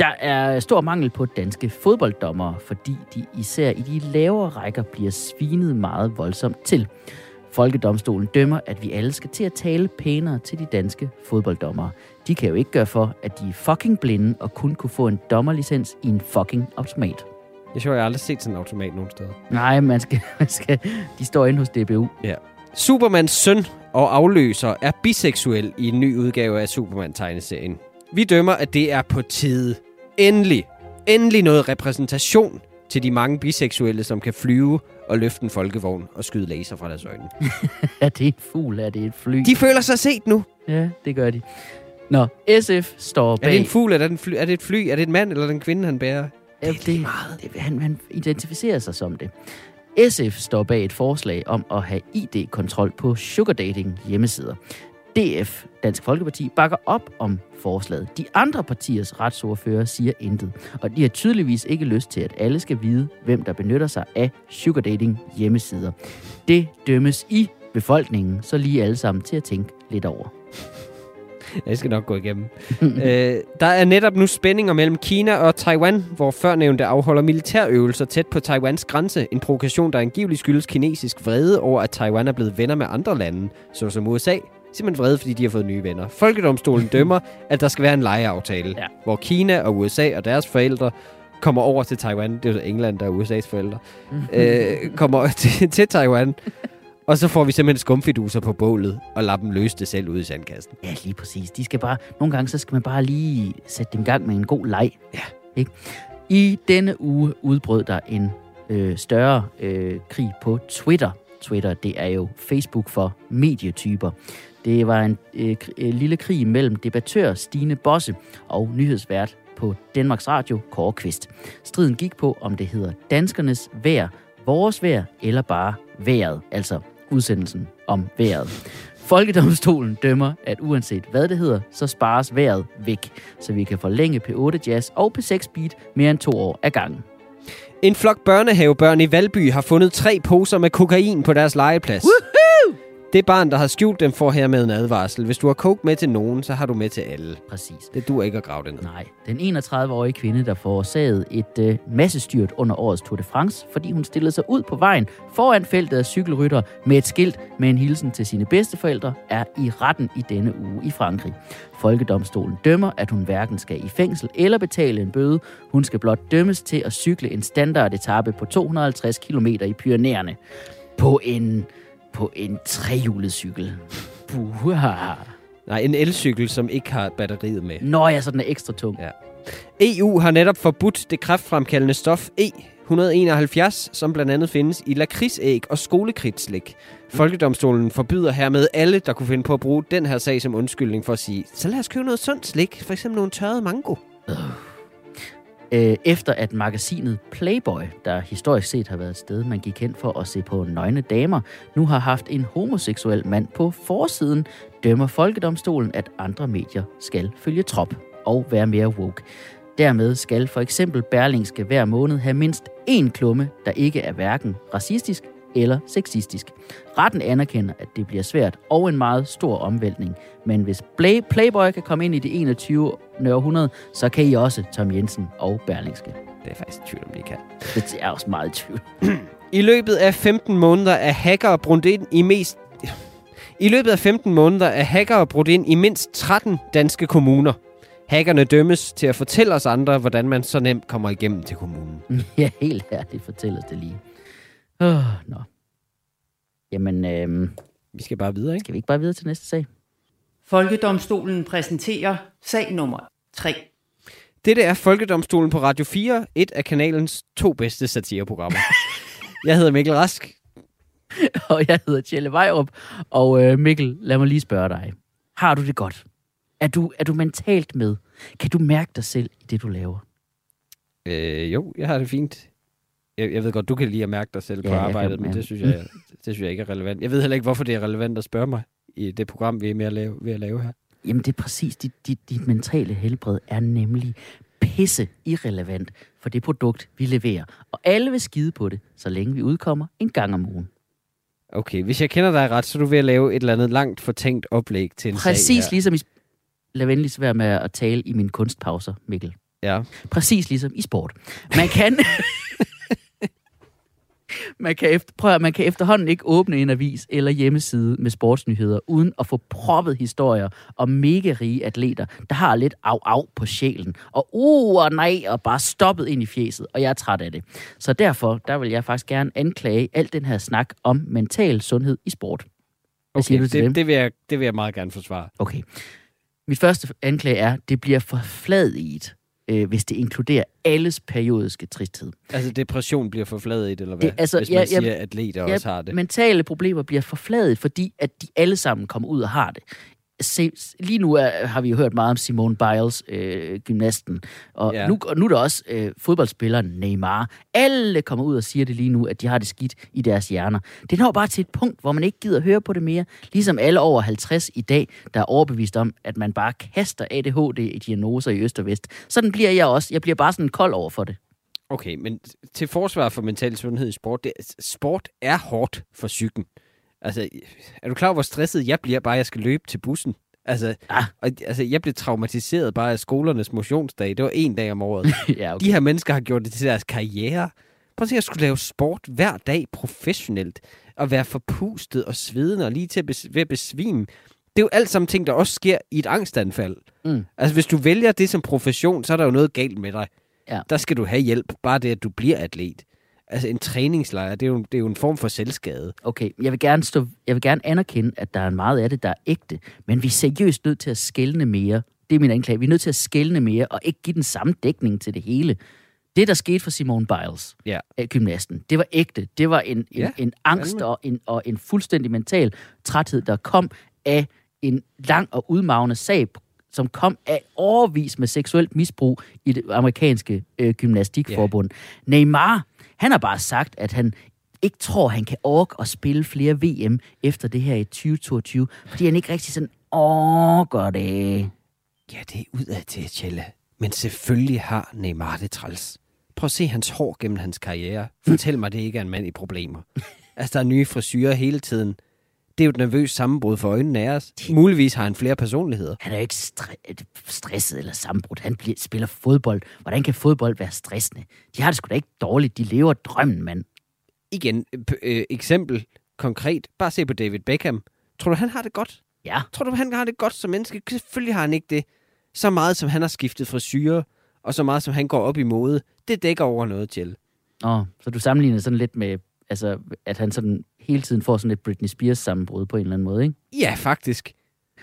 Der er stor mangel på danske fodbolddommere, fordi de især i de lavere rækker bliver svinet meget voldsomt til. Folkedomstolen dømmer, at vi alle skal til at tale pænere til de danske fodbolddommere. De kan jo ikke gøre for, at de er fucking blinde og kun kunne få en dommerlicens i en fucking automat. Jeg tror, jeg har aldrig set sådan en automat nogen steder. Nej, man skal, man skal, de står inde hos DBU. Supermans søn og afløser er biseksuel i en ny udgave af Superman-tegneserien. Vi dømmer, at det er på tide. Endelig. Endelig noget repræsentation til de mange biseksuelle, som kan flyve og løfte en folkevogn og skyde laser fra deres øjne. Er det en fugl? Er det et fly? De føler sig set nu. Ja, det gør de. Nå, SF står Er bag... det en fugl, er det, en fly, er det et fly, er det en mand, eller er en kvinde, han bærer? Ja, det, det, det, han, han identificerer sig som det. SF står bag et forslag om at have ID-kontrol på sugardating hjemmesider. DF, Dansk Folkeparti, bakker op om forslaget. De andre partiers retsordfører siger intet, og de har tydeligvis ikke lyst til, at alle skal vide, hvem der benytter sig af sugardating hjemmesider. Det dømmes i befolkningen, så lige alle sammen til at tænke lidt over. Jeg skal nok gå igennem. øh, der er netop nu spændinger mellem Kina og Taiwan, hvor førnævnte afholder militærøvelser tæt på Taiwans grænse. En provokation, der angiveligt skyldes kinesisk vrede over, at Taiwan er blevet venner med andre lande, såsom USA. Simpelthen vrede, fordi de har fået nye venner. Folkedomstolen dømmer, at der skal være en lejeaftale, Ja. hvor Kina og USA og deres forældre kommer over til Taiwan. Det er jo England, der er USA's forældre. øh, kommer til, til Taiwan. Og så får vi simpelthen skumfiduser på bålet og lader dem løse det selv ud i sandkassen. Ja, lige præcis. De skal bare, nogle gange så skal man bare lige sætte dem i gang med en god leg. Ja. Ikke? I denne uge udbrød der en øh, større øh, krig på Twitter. Twitter, det er jo Facebook for medietyper. Det var en øh, øh, lille krig mellem debattør Stine Bosse og nyhedsvært på Danmarks Radio, Kåre Kvist. Striden gik på, om det hedder danskernes vejr, vores vejr eller bare vejret, altså udsendelsen om vejret. Folkedomstolen dømmer, at uanset hvad det hedder, så spares vejret væk, så vi kan forlænge P8 Jazz og P6 Beat mere end to år ad gangen. En flok børnehavebørn i Valby har fundet tre poser med kokain på deres legeplads. Det barn, der har skjult dem, får hermed en advarsel. Hvis du har coke med til nogen, så har du med til alle. Præcis. Det duer ikke at grave det ned. Nej, den 31-årige kvinde, der forårsagede et øh, massestyrt under årets Tour de France, fordi hun stillede sig ud på vejen foran feltet af cykelrytter med et skilt med en hilsen til sine bedsteforældre, er i retten i denne uge i Frankrig. Folkedomstolen dømmer, at hun hverken skal i fængsel eller betale en bøde. Hun skal blot dømmes til at cykle en standardetappe på 250 km i Pyrenæerne. På en, på en trehjulet cykel. Buha. Nej, en elcykel, som ikke har batteriet med. Nå ja, så den er ekstra tung. Ja. EU har netop forbudt det kræftfremkaldende stof E171, som blandt andet findes i lakridsæg og skolekridtslik. Folkedomstolen forbyder hermed alle, der kunne finde på at bruge den her sag som undskyldning for at sige, så lad os købe noget sundt slik, for eksempel nogle tørrede mango. øh, Øh, efter at magasinet Playboy, der historisk set har været et sted, man gik hen for at se på nøgne damer, nu har haft en homoseksuel mand på forsiden, dømmer Folkedomstolen, at andre medier skal følge trop og være mere woke. Dermed skal for eksempel Berlingske hver måned have mindst én klumme, der ikke er hverken racistisk eller sexistisk. Retten anerkender, at det bliver svært og en meget stor omvæltning. Men hvis Play- Playboy kan komme ind i det 21. århundrede, så kan I også Tom Jensen og Berlingske. Det er faktisk tvivl om, de kan. Det er også meget tvivl. I løbet af 15 måneder er hackere brudt ind i mest... I løbet af 15 måneder er hackere brudt ind i mindst 13 danske kommuner. Hackerne dømmes til at fortælle os andre, hvordan man så nemt kommer igennem til kommunen. ja, helt ærligt, fortæl os det lige. Åh, nå. Jamen, øhm, Vi skal bare videre, ikke? skal vi ikke bare videre til næste sag? Folkedomstolen præsenterer sag nummer 3. Dette er Folkedomstolen på Radio 4, et af kanalens to bedste satireprogrammer. Jeg hedder Mikkel Rask. og jeg hedder Tjelle Vejrup. Og øh, Mikkel, lad mig lige spørge dig. Har du det godt? Er du, er du mentalt med? Kan du mærke dig selv i det, du laver? Øh, jo, jeg har det fint. Jeg, jeg ved godt, du kan lige at mærke dig selv på Ja, arbejdet, kan- men det synes, jeg, det synes jeg ikke er relevant. Jeg ved heller ikke, hvorfor det er relevant at spørge mig i det program, vi er med at lave, ved at lave her. Jamen, det er præcis. Dit, dit, dit mentale helbred er nemlig pisse irrelevant for det produkt, vi leverer. Og alle vil skide på det, så længe vi udkommer en gang om ugen. Okay, hvis jeg kender dig ret, så er du ved at lave et eller andet langt fortænkt oplæg til en sag Præcis her. ligesom i... Lad venligst være med at tale i mine kunstpauser, Mikkel. Ja. Præcis ligesom i sport. Man kan... man, kan efter, prøv, man kan efterhånden ikke åbne en avis eller hjemmeside med sportsnyheder, uden at få proppet historier om mega rige atleter, der har lidt af af på sjælen. Og uh og nej, og bare stoppet ind i fjeset, og jeg er træt af det. Så derfor, der vil jeg faktisk gerne anklage alt den her snak om mental sundhed i sport. Hvad siger Okay, du til dem? det, det, vil jeg, det vil jeg meget gerne forsvare. Okay. Mit første anklage er, at det bliver forfladiget, øh, hvis det inkluderer alles periodiske tristhed. Altså, depression bliver forfladet, eller hvad? Det- altså, hvis man ja, ja, siger, at atleter også har det. Mentale problemer bliver forfladiget, fordi at de alle sammen kommer ud og har det. Se, lige nu er, har vi jo hørt meget om Simone Biles, øh, gymnasten, og Ja. nu, og nu er der også øh, fodboldspilleren Neymar. Alle kommer ud og siger det lige nu, at de har det skidt i deres hjerner. Det når bare til et punkt, hvor man ikke gider høre på det mere. Ligesom alle over 50 i dag, der er overbevist om, at man bare kaster ADHD-diagnoser i øst og vest. Sådan bliver jeg også. Jeg bliver bare sådan kold over for det. Okay, men til forsvar for mental sundhed i sport, det, sport er hårdt for psyken. Altså, er du klar over, hvor stresset jeg bliver, bare jeg skal løbe til bussen? Altså, Ah. og, altså, jeg blev traumatiseret bare af skolernes motionsdag. Det var en dag om året. ja, De her mennesker har gjort det til deres karriere. Prøv at se, at skulle lave sport hver dag professionelt, og være forpustet og svedende og lige til at, bes- ved at besvime. Det er jo alt sammen ting, der også sker i et angstanfald. Mm. Altså, hvis du vælger det som profession, så er der jo noget galt med dig. Ja. Der skal du have hjælp. Bare det, at du bliver atlet. Altså, en træningslejr, det er jo, det er jo en form for selvskade. Okay, jeg vil, gerne stå, jeg vil gerne anerkende, at der er meget af det, der er ægte, men vi er seriøst nødt til at skælne mere. Det er min anklage. Vi er nødt til at skælne mere, og ikke give den samme dækning til det hele. Det, der skete for Simone Biles, Ja. af gymnasten, det var ægte. Det var en, en, Ja, en angst fandme. og en, og en fuldstændig mental træthed, der kom af en lang og udmagende sag, som kom af overvis med seksuelt misbrug i det amerikanske øh, gymnastikforbund. Neymar, han har bare sagt, at han ikke tror, han kan orke at spille flere VM efter det her i 2022, fordi han ikke rigtig sådan orker det. Ja, det er ud af til, Tjelle. Men selvfølgelig har Neymar det træls. Prøv at se hans hår gennem hans karriere. Fortæl mig, det ikke er en mand i problemer. Altså, der er nye frisyrer hele tiden. Det er jo et nervøst sammenbrud for øjnene af os. Muligvis har han flere personligheder. Han er jo ikke stre- stresset eller sammenbrudt. Han bliver, spiller fodbold. Hvordan kan fodbold være stressende? De har det sgu da ikke dårligt. De lever drømmen, mand. Igen, øh, eksempel konkret. Bare se på David Beckham. Tror du, han har det godt? Ja, Tror du, han har det godt som menneske? Selvfølgelig har han ikke det. Så meget, som han har skiftet frisyrer, og så meget, som han går op i mode, det dækker over noget til. Åh, så du sammenligner sådan lidt med, altså, at han sådan hele tiden får sådan et Britney Spears sammenbrud på en eller anden måde, ikke? Ja, faktisk.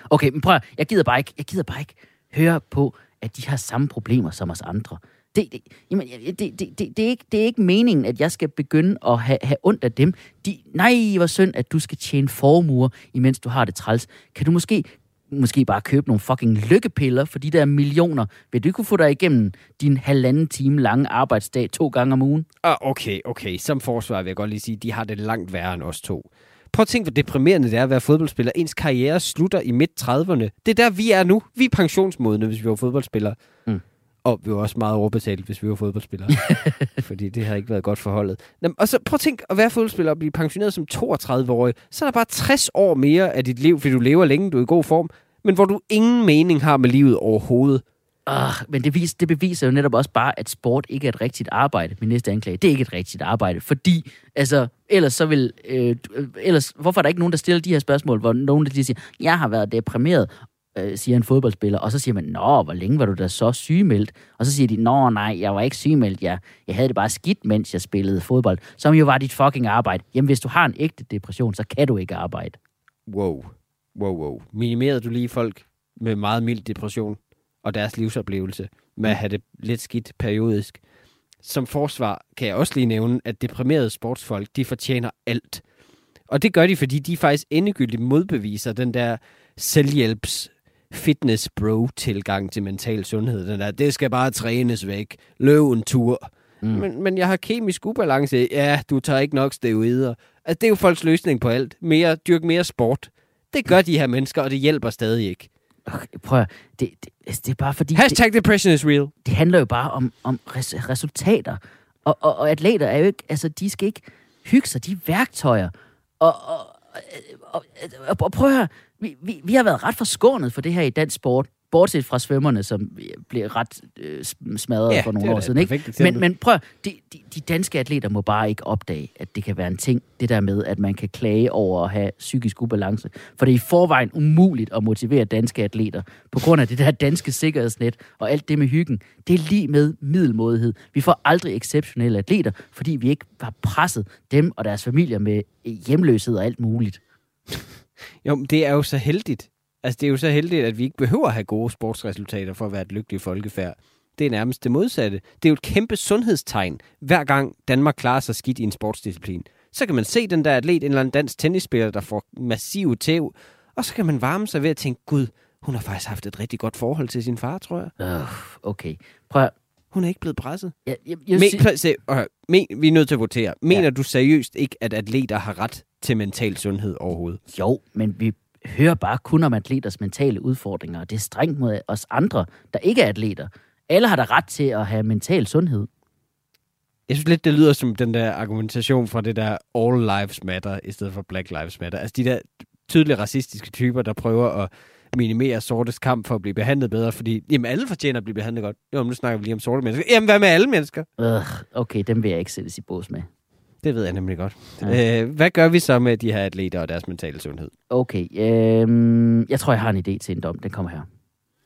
Okay, men prøv at, jeg gider bare ikke, jeg gider bare ikke høre på, at de har samme problemer som os andre. Det, det, jamen, det, det, det, det, er ikke, det er ikke meningen, at jeg skal begynde at have, have ondt af dem. De, nej, hvor synd, at du skal tjene formuer, imens du har det træls. Kan du måske, måske bare købe nogle fucking lykkepiller for de der millioner? Vil du kunne få dig igennem din halvanden time lange arbejdsdag to gange om ugen? Ah, okay, okay. Som forsvar vil jeg godt lige sige, de har det langt værre end os to. Prøv at tænke, hvor deprimerende det er at være fodboldspiller. Ens karriere slutter i midt-30'erne. Det er der, vi er nu. Vi er pensionsmodne, hvis vi var fodboldspillere. Mm. Og vi var også meget overbetalt, hvis vi var fodboldspillere. Fordi det har ikke været godt forholdet. Og så prøv at tænke at være fodboldspiller og blive pensioneret som 32-årig. Så er der bare 60 år mere af dit liv, fordi du lever længe, du er i god form. Men hvor du ingen mening har med livet overhovedet. Ah, men det, vis, det beviser jo netop også bare, at sport ikke er et rigtigt arbejde. Min næste anklage, det er ikke et rigtigt arbejde. Fordi, altså, ellers så vil... Øh, øh, ellers, hvorfor er der ikke nogen, der stiller de her spørgsmål, hvor nogen der siger, jeg har været deprimeret, øh, siger en fodboldspiller, og så siger man, nå, hvor længe var du da så sygemeldt? Og så siger de, nå nej, jeg var ikke sygemeldt, jeg, jeg havde det bare skidt, mens jeg spillede fodbold, som jo var dit fucking arbejde. Jamen, hvis du har en ægte depression, så kan du ikke arbejde. Wow. Wow, wow. Minimerede du lige folk med meget mild depression og deres livsoplevelse med at have det lidt skidt periodisk? Som forsvar kan jeg også lige nævne, at deprimerede sportsfolk, de fortjener alt. Og det gør de, fordi de faktisk endegyldigt modbeviser den der selvhjælps fitness bro tilgang til mental sundhed. Den der, det skal bare trænes væk. Løb en tur. Mm. Men, men jeg har kemisk ubalance. Ja, du tager ikke nok steroider. Altså, det er jo folks løsning på alt. Mere, dyrk mere sport. Det gør de her mennesker, og det hjælper stadig ikke. Okay, prøv at, det, det, altså, det er bare fordi... det, Hashtag depression is real. det handler jo bare om, om res- resultater. Og, og, og atleter er jo ikke, altså de skal ikke hygge sig, de er værktøjer. Og, og, og, øh, og, øh, og prøv at høre, vi, vi, vi har været ret forskånet for det her i dansk sport. Bortset fra svømmerne, som blev ret øh, smadret Ja, for nogle år siden. Ikke? Men, men prøv de, de, de danske atleter må bare ikke opdage, at det kan være en ting, det der med, at man kan klage over at have psykisk ubalance. For det er i forvejen umuligt at motivere danske atleter, på grund af det der danske sikkerhedsnet og alt det med hyggen. Det er lige med middelmådighed. Vi får aldrig exceptionelle atleter, fordi vi ikke har presset dem og deres familier med hjemløshed og alt muligt. Jo, men det er jo så heldigt. Altså, det er jo så heldigt, at vi ikke behøver at have gode sportsresultater for at være et lykkeligt folkefærd. Det er nærmest det modsatte. Det er jo et kæmpe sundhedstegn, hver gang Danmark klarer sig skidt i en sportsdisciplin. Så kan man se den der atlet, en eller anden dansk tennisspiller, der får massive tæv, Og så kan man varme sig ved at tænke, gud, hun har faktisk haft et rigtig godt forhold til sin far, tror jeg. Øh, okay. Prøv Hun er ikke blevet presset. jeg, jeg, jeg, Men, at se, øh, men, vi er nødt til at votere. Mener Ja. du seriøst ikke, at atleter har ret til mental sundhed overhovedet? Jo, men vi hører bare kun om atleters mentale udfordringer, og det er strengt mod os andre, der ikke er atleter. Alle har da ret til at have mental sundhed. Jeg synes lidt, det lyder som den der argumentation fra det der All Lives Matter, i stedet for Black Lives Matter. Altså de der tydelige racistiske typer, der prøver at minimere sortes kamp for at blive behandlet bedre, fordi jamen, alle fortjener at blive behandlet godt. Jo, men nu snakker vi lige om sorte mennesker. Jamen, hvad med alle mennesker? Øh, okay, dem vil jeg ikke sættes i bås med. Det ved jeg nemlig godt. Ja. Øh, hvad gør vi så med de her atleter og deres mentale sundhed? Okay, øh, jeg tror, jeg har en idé til en dom. Den kommer her.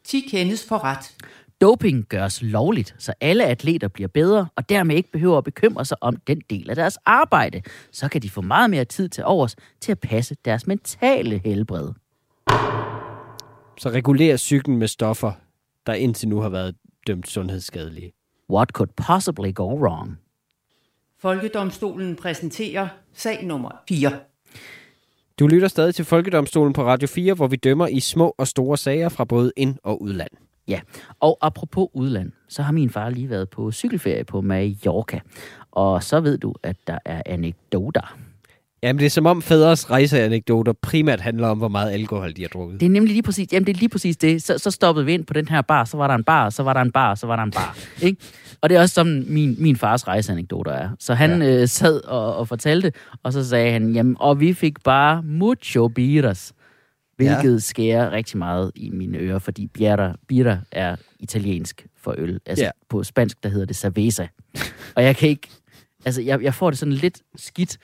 10 kendes for ret. Doping gøres lovligt, så alle atleter bliver bedre, og dermed ikke behøver at bekymre sig om den del af deres arbejde. Så kan de få meget mere tid til overs til at passe deres mentale helbred. Så regulere cyklen med stoffer, der indtil nu har været dømt sundhedsskadelige. What could possibly go wrong? Folkedomstolen præsenterer sag nummer 4. Du lytter stadig til Folkedomstolen på Radio 4, hvor vi dømmer i små og store sager fra både ind- og udland. Ja, og apropos udland, så har min far lige været på cykelferie på Mallorca. Og så ved du, at der er anekdoter. Jamen, det er som om fædres rejseanekdoter primært handler om, hvor meget alkohol de har drukket. Det er nemlig lige præcis, jamen det er lige præcis det. Så, så stoppede vi ind på den her bar, så var der en bar, så var der en bar, så var der en bar. Ikke? Og det er også sådan, min, min fars rejseanekdoter er. Så han ja. øh, sad og, og fortalte, og så sagde han, jamen, og vi fik bare mucho birras. Hvilket ja. skærer rigtig meget i mine ører, fordi birra, birra er italiensk for øl. Altså Ja. ja. på spansk, der hedder det cerveza. og jeg kan ikke, altså jeg, jeg får det sådan lidt skidt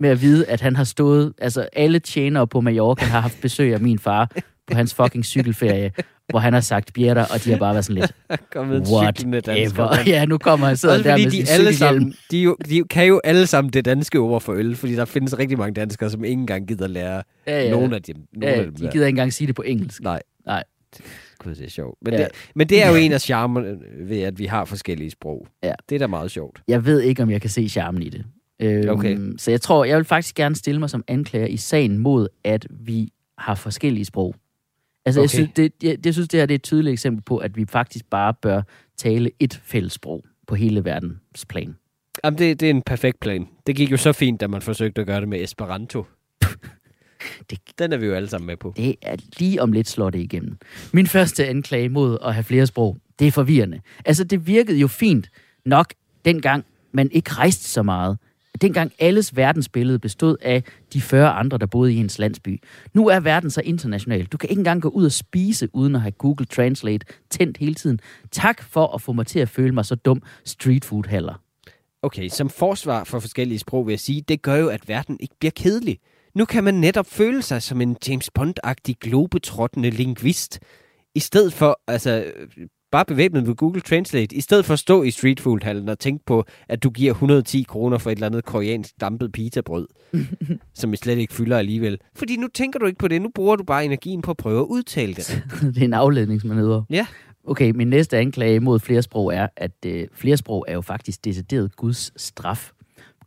med at vide, at han har stået, altså alle tjenere på Mallorca har haft besøg af min far på hans fucking cykelferie, hvor han har sagt birra, og de har bare været sådan lidt, Kommet cyklende danskere. whatever. Ja, nu kommer han sidder Også der med de alle sammen, de, jo, de kan jo alle sammen det danske ord for øl, fordi der findes rigtig mange danskere, som ikke engang gider lære Ja, ja. nogen af dem. Nogle Ja, af dem de der. gider ikke engang sige det på engelsk. Nej. Nej. Gud, det er sjovt. Men, Ja. det, men det er jo en af charmerne ved, at vi har forskellige sprog. Ja. Det er da meget sjovt. Jeg ved ikke, om jeg kan se charmen i det. Øhm, Okay. Så jeg tror, jeg vil faktisk gerne stille mig som anklager i sagen mod, at vi har forskellige sprog. Altså, okay. jeg, synes, det, jeg, jeg synes, det her det er et tydeligt eksempel på, at vi faktisk bare bør tale et fælles sprog på hele verdens plan. Jamen, det, det er en perfekt plan. Det gik jo så fint, da man forsøgte at gøre det med Esperanto. Det- Den er vi jo alle sammen med på. Det er lige om lidt slår det igennem. Min første anklage mod at have flere sprog, det er forvirrende. Altså, det virkede jo fint nok dengang, man ikke rejste så meget. Dengang alles verdensbillede bestod af de 40 andre, der boede i ens landsby. Nu er verden så international. Du kan ikke engang gå ud og spise, uden at have Google Translate tændt hele tiden. Tak for at få mig til at føle mig så dum street food heller. Okay, som forsvar for forskellige sprog vil jeg sige, det gør jo, at verden ikke bliver kedelig. Nu kan man netop føle sig som en James Bond-agtig globetrottende lingvist. I stedet for, altså, bare bevæbnet med Google Translate, i stedet for at stå i streetfood-hallen og tænke på, at du giver 110 kroner for et eller andet koreansk dampet pizzabrød, som I slet ikke fylder alligevel. Fordi nu tænker du ikke på det, nu bruger du bare energien på at prøve at udtale det. det er en afledningsmanøvre. Ja. Okay, min næste anklage mod flersprog er, at øh, flersprog er jo faktisk decideret Guds straf.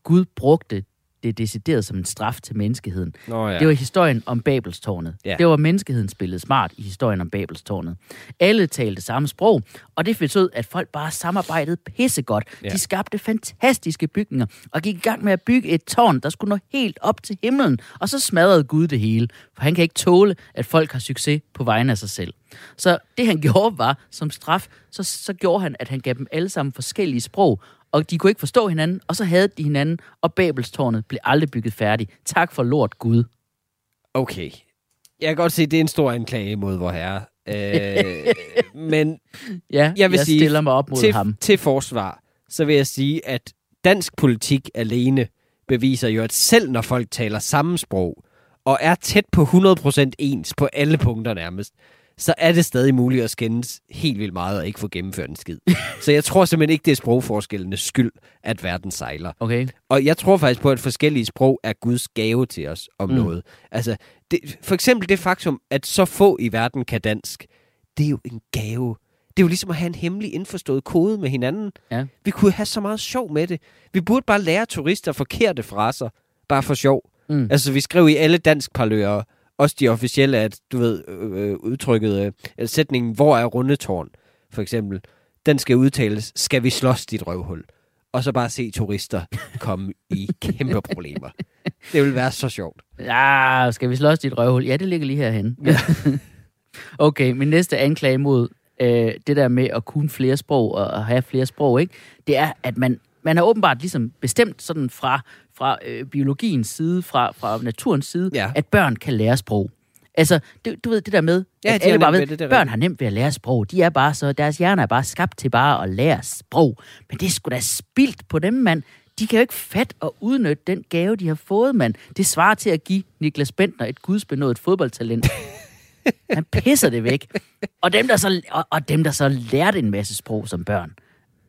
Gud brugte det decideret som en straf til menneskeheden. Nå ja. Det var historien om Babelstårnet. Ja. Det var menneskeheden spillet smart i historien om Babelstårnet. Alle talte samme sprog, og det betød, at folk bare samarbejdede pissegodt. Ja. De skabte fantastiske bygninger, og gik i gang med at bygge et tårn, der skulle nå helt op til himlen. Og så smadrede Gud det hele, for han kan ikke tåle, at folk har succes på vegne af sig selv. Så det han gjorde var, som straf, så, så gjorde han, at han gav dem alle sammen forskellige sprog, og de kunne ikke forstå hinanden, og så havde de hinanden, og Babelstårnet blev aldrig bygget færdigt. Tak for lort Gud. Okay. Jeg kan godt se, det er en stor anklage mod vor herre. Øh, men Ja, Jeg vil jeg sige, stiller mig op mod til, ham. til forsvar, så vil jeg sige, at dansk politik alene beviser jo, at selv når folk taler samme sprog, og er tæt på 100% ens på alle punkter nærmest, så er det stadig muligt at skændes helt vildt meget og ikke få gennemført en skid. så jeg tror simpelthen ikke, det er sprogforskellenes skyld, at verden sejler. Okay. Og jeg tror faktisk på, at forskellige sprog er Guds gave til os om Mm. noget. Altså, det, for eksempel det faktum, at så få i verden kan dansk, det er jo en gave. Det er jo ligesom at have en hemmelig indforstået kode med hinanden. Ja. Vi kunne have så meget sjov med det. Vi burde bare lære turister forkerte fraser, bare for sjov. Mm. Altså, vi skrev i alle dansk parlører også de officielle, at du ved, øh, udtrykket, øh, eller sætningen, hvor er rundetårn, for eksempel, den skal udtales, skal vi slås dit røvhul? Og så bare se turister komme i kæmpe problemer. Det vil være så sjovt. Ja, skal vi slås dit røvhul? Ja, det ligger lige herhen. Ja. okay, min næste anklage mod øh, det der med at kunne flere sprog og at have flere sprog, ikke? det er, at man, man har åbenbart ligesom bestemt sådan fra, fra øh, biologiens side, fra, fra naturens side, Ja. at børn kan lære sprog. Altså, du, du ved det der med, Ja, at de alle bare ved, ved det, det børn har nemt ved at lære sprog. De er bare så, deres hjerner er bare skabt til bare at lære sprog. Men det er sgu da spildt på dem, mand. De kan jo ikke fat og udnytte den gave, de har fået, mand. Det svarer til at give Niklas Bentner et gudsbenået fodboldtalent. Han pisser det væk. Og dem, der så, og, og dem, der så lærte en masse sprog som børn.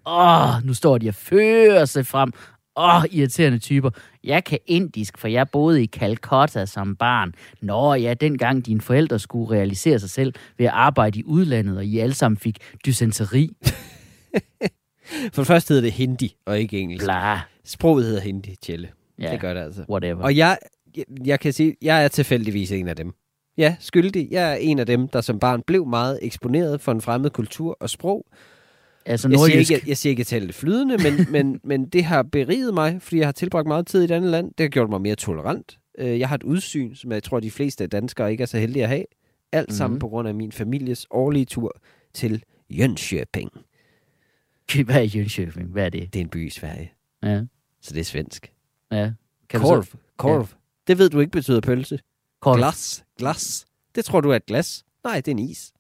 Åh, nu står de og fører sig frem. Åh, irriterende typer. Jeg kan indisk, for jeg boede i Calcutta som barn. Nå ja, dengang dine forældre skulle realisere sig selv ved at arbejde i udlandet, og I alle sammen fik dysenteri. For det første hedder det hindi, og ikke engelsk. Bla, Sproget hedder hindi, Tjelle. Ja. Det gør det altså. whatever. Og jeg, jeg, jeg kan sige, jeg er tilfældigvis en af dem. Ja, skyldig. Jeg er en af dem, der som barn blev meget eksponeret for en fremmed kultur og sprog. Altså Jeg siger, ikke, jeg, jeg siger ikke, at jeg taler det flydende, men, men, men det har beriget mig, fordi jeg har tilbragt meget tid i et andet land. Det har gjort mig mere tolerant. Øh, Jeg har et udsyn, som jeg tror, de fleste danskere ikke er så heldige at have. Alt mm-hmm. sammen Mhm. på grund af min families årlige tur til Jönköping. Hvad er Jönköping? Hvad er det? Det er en by i Sverige, Ja, så det er svensk. ja. Kan Korv. så- Korv. Det ved du ikke betyder pølse. Korv. Glas. Glas. Det tror du er et glas. Nej, det er en is.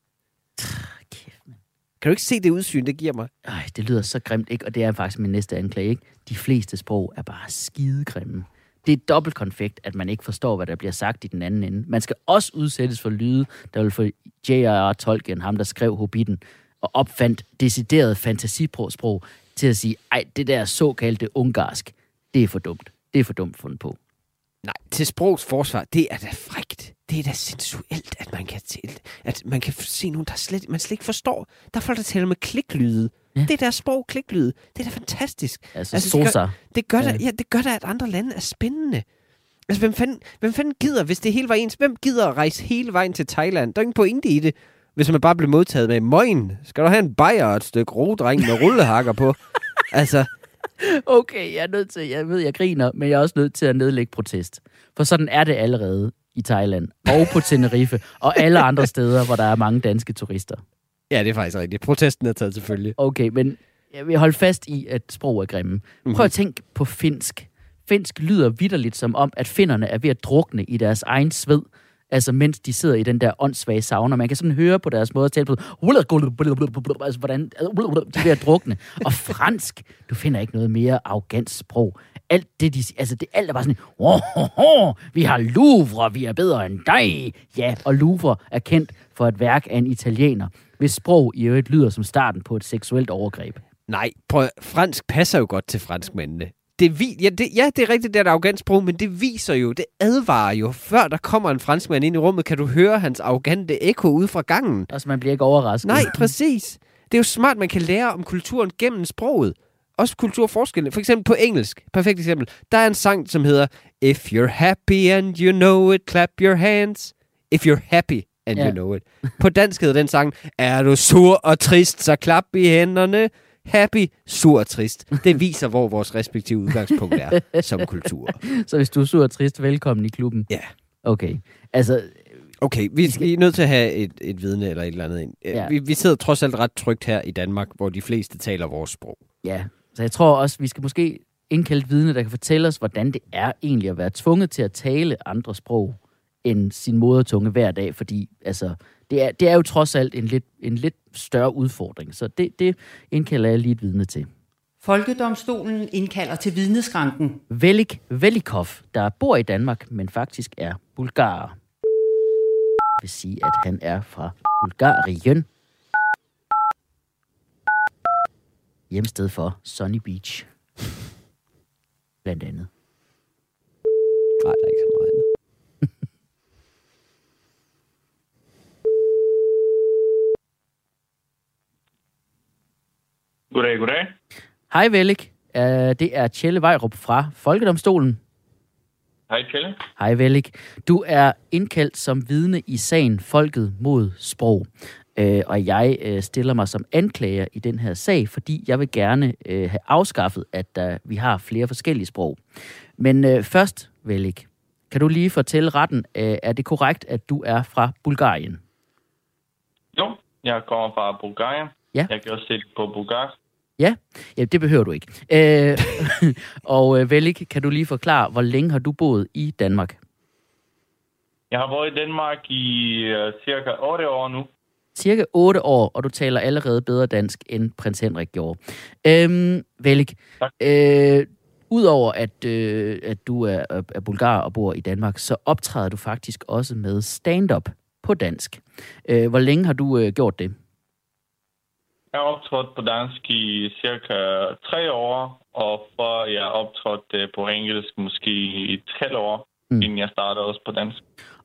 Kan du ikke se det udsyn, det giver mig? Ej, det lyder så grimt, ikke? Og det er faktisk min næste anklage, ikke? De fleste sprog er bare skidegrimme. Det er dobbelt konfekt, at man ikke forstår, hvad der bliver sagt i den anden ende. Man skal også udsættes for lyde, der vil få J.R.R. Tolkien, ham der skrev Hobbiten, og opfandt decideret fantasisprog til at sige, ej, det der såkaldte ungarsk, det er for dumt. Det er for dumt fundet på. Nej, til sprogs forsvar, det er da frægt. Det er da sensuelt, at man kan, til, at man kan se nogen, der slet, man slet ikke forstår. Der er folk, der taler med kliklyde. Ja. Det er deres sprog, kliklyde. Det er da fantastisk. Altså, Altså, det gør-. Det gør, Ja. da, ja, det gør da, at andre lande er spændende. Altså, hvem fanden, hvem fanden gider, hvis det hele var ens? Hvem gider at rejse hele vejen til Thailand? Der er ingen pointe i det, hvis man bare bliver modtaget med møgen. Skal du have en bajer og et stykke rodreng med rullehakker på? altså, Okay, jeg er nødt til, jeg ved, jeg griner, men jeg er også nødt til at nedlægge protest. For sådan er det allerede i Thailand, og på Tenerife, og alle andre steder, hvor der er mange danske turister. ja, det er faktisk rigtigt. Protesten er taget til følge. Okay, men jeg vil holde fast i, at sprog er grimme. Prøv at tænke på finsk. Finsk lyder vidderligt som om, at finnerne er ved at drukne i deres egen sved. Altså, mens de sidder i den der åndssvage sauna. Man kan sådan høre på deres måde at tale på, altså, hvordan altså, de er drukne. Og fransk, du finder ikke noget mere arrogant sprog. Alt det, de altså, det alt er bare sådan, oh, oh, oh, vi har Louvre, vi er bedre end dig. Ja, og Louvre er kendt for et værk af en italiener, hvis sprog i øvrigt lyder som starten på et seksuelt overgreb. Nej, prøv, fransk passer jo godt til franskmændene. Det vi, ja, det, ja, det er rigtigt, det er et arrogant sprog, men det viser jo, det advarer jo. Før der kommer en franskmand ind i rummet, kan du høre hans arrogante ekko ude fra gangen. Altså, man bliver ikke overrasket. Nej, præcis. Det er jo smart, man kan lære om kulturen gennem sproget. Også kulturforskelle. For eksempel på engelsk. Perfekt eksempel. Der er en sang, som hedder If you're happy and you know it, clap your hands. If you're happy and Ja. you know it. På dansk hedder den sang, er du sur og trist, så klap i hænderne. Happy, sur og trist. Det viser, hvor vores respektive udgangspunkt er som kultur. Så hvis du er sur og trist, velkommen i klubben. Ja. Okay. Altså, Okay, vi, vi er nødt til at have et, et vidne eller et eller andet. ind. Ja. Vi, vi sidder trods alt ret trygt her i Danmark, hvor de fleste taler vores sprog. ja. Så jeg tror også, vi skal måske indkalde et vidne, der kan fortælle os, hvordan det er egentlig at være tvunget til at tale andre sprog end sin modertunge hver dag, fordi altså, det, er, det er jo trods alt en lidt, en lidt større udfordring. Så det, det indkalder jeg lige et vidne til. Folkedomstolen indkalder til vidneskranken. Velik Velikov, der bor i Danmark, men faktisk er bulgarer. Det vil sige, at han er fra Bulgarien. Hjemsted for Sunny Beach. Blandt andet. Nej, der er ikke så meget andet. Goddag, goddag. Hej Velik, uh, det er Tjelle Vejrup fra Folkedomstolen. Hej, Tjelle. Hej Velik. Du er indkaldt som vidne i sagen Folket mod sprog. Øh, og jeg øh, stiller mig som anklager i den her sag, fordi jeg vil gerne øh, have afskaffet, at der, vi har flere forskellige sprog. Men øh, først, Velik, kan du lige fortælle retten, øh, er det korrekt, at du er fra Bulgarien? Jo, jeg kommer fra Bulgarien. Ja. Jeg kan også se det på bulgarsk. Ja, ja det behøver du ikke. Øh, og øh, Velik, kan du lige forklare, hvor længe har du boet i Danmark? Jeg har været i Danmark i uh, cirka 8 år nu. cirka 8 år, og du taler allerede bedre dansk, end prins Henrik gjorde. Øhm, Velik, Tak. øh, udover at, øh, at du er, er er bulgar og bor i Danmark, så optræder du faktisk også med stand-up på dansk. Øh, hvor længe har du øh, gjort det? Jeg har optrådt på dansk i cirka 3 år, og for jeg optrådte øh, på engelsk måske i 12 år, Mm. inden jeg startede også på dansk.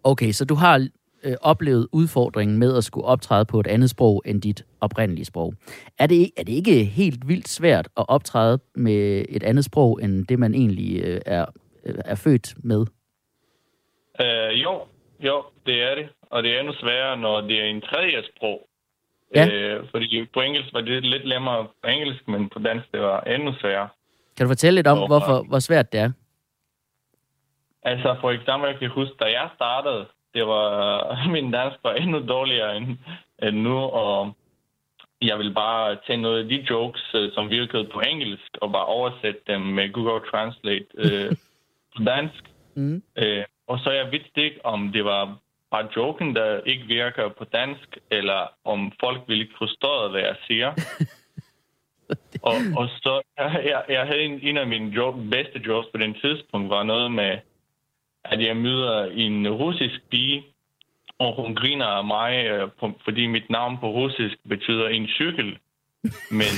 Okay, så du har øh, oplevet udfordringen med at skulle optræde på et andet sprog end dit oprindelige sprog. Er det, er det ikke helt vildt svært at optræde med et andet sprog, end det man egentlig øh, er, øh, er født med? Uh, jo, jo, det er det. Og det er endnu sværere, når det er en tredje sprog. Ja. Uh, fordi på engelsk var det lidt nemmere på engelsk, men på dansk det var endnu sværere. Kan du fortælle lidt om, Jo, hvorfor, hvor svært det er? Altså for eksempel, jeg kan huske, da jeg startede, det var, min dansk var endnu dårligere end, end nu, og jeg ville bare tage noget af de jokes, øh, som virkede på engelsk, og bare oversætte dem med Google Translate øh, på dansk. Mm. Øh, og så jeg vidste ikke, om det var bare joken, der ikke virker på dansk, eller om folk ville ikke forstå, hvad jeg siger. og, og så, jeg, jeg havde en, en af mine joke, bedste jokes på den tidspunkt, var noget med, at jeg møder en russisk pige, og hun griner af mig, øh, fordi mit navn på russisk betyder en cykel. Men,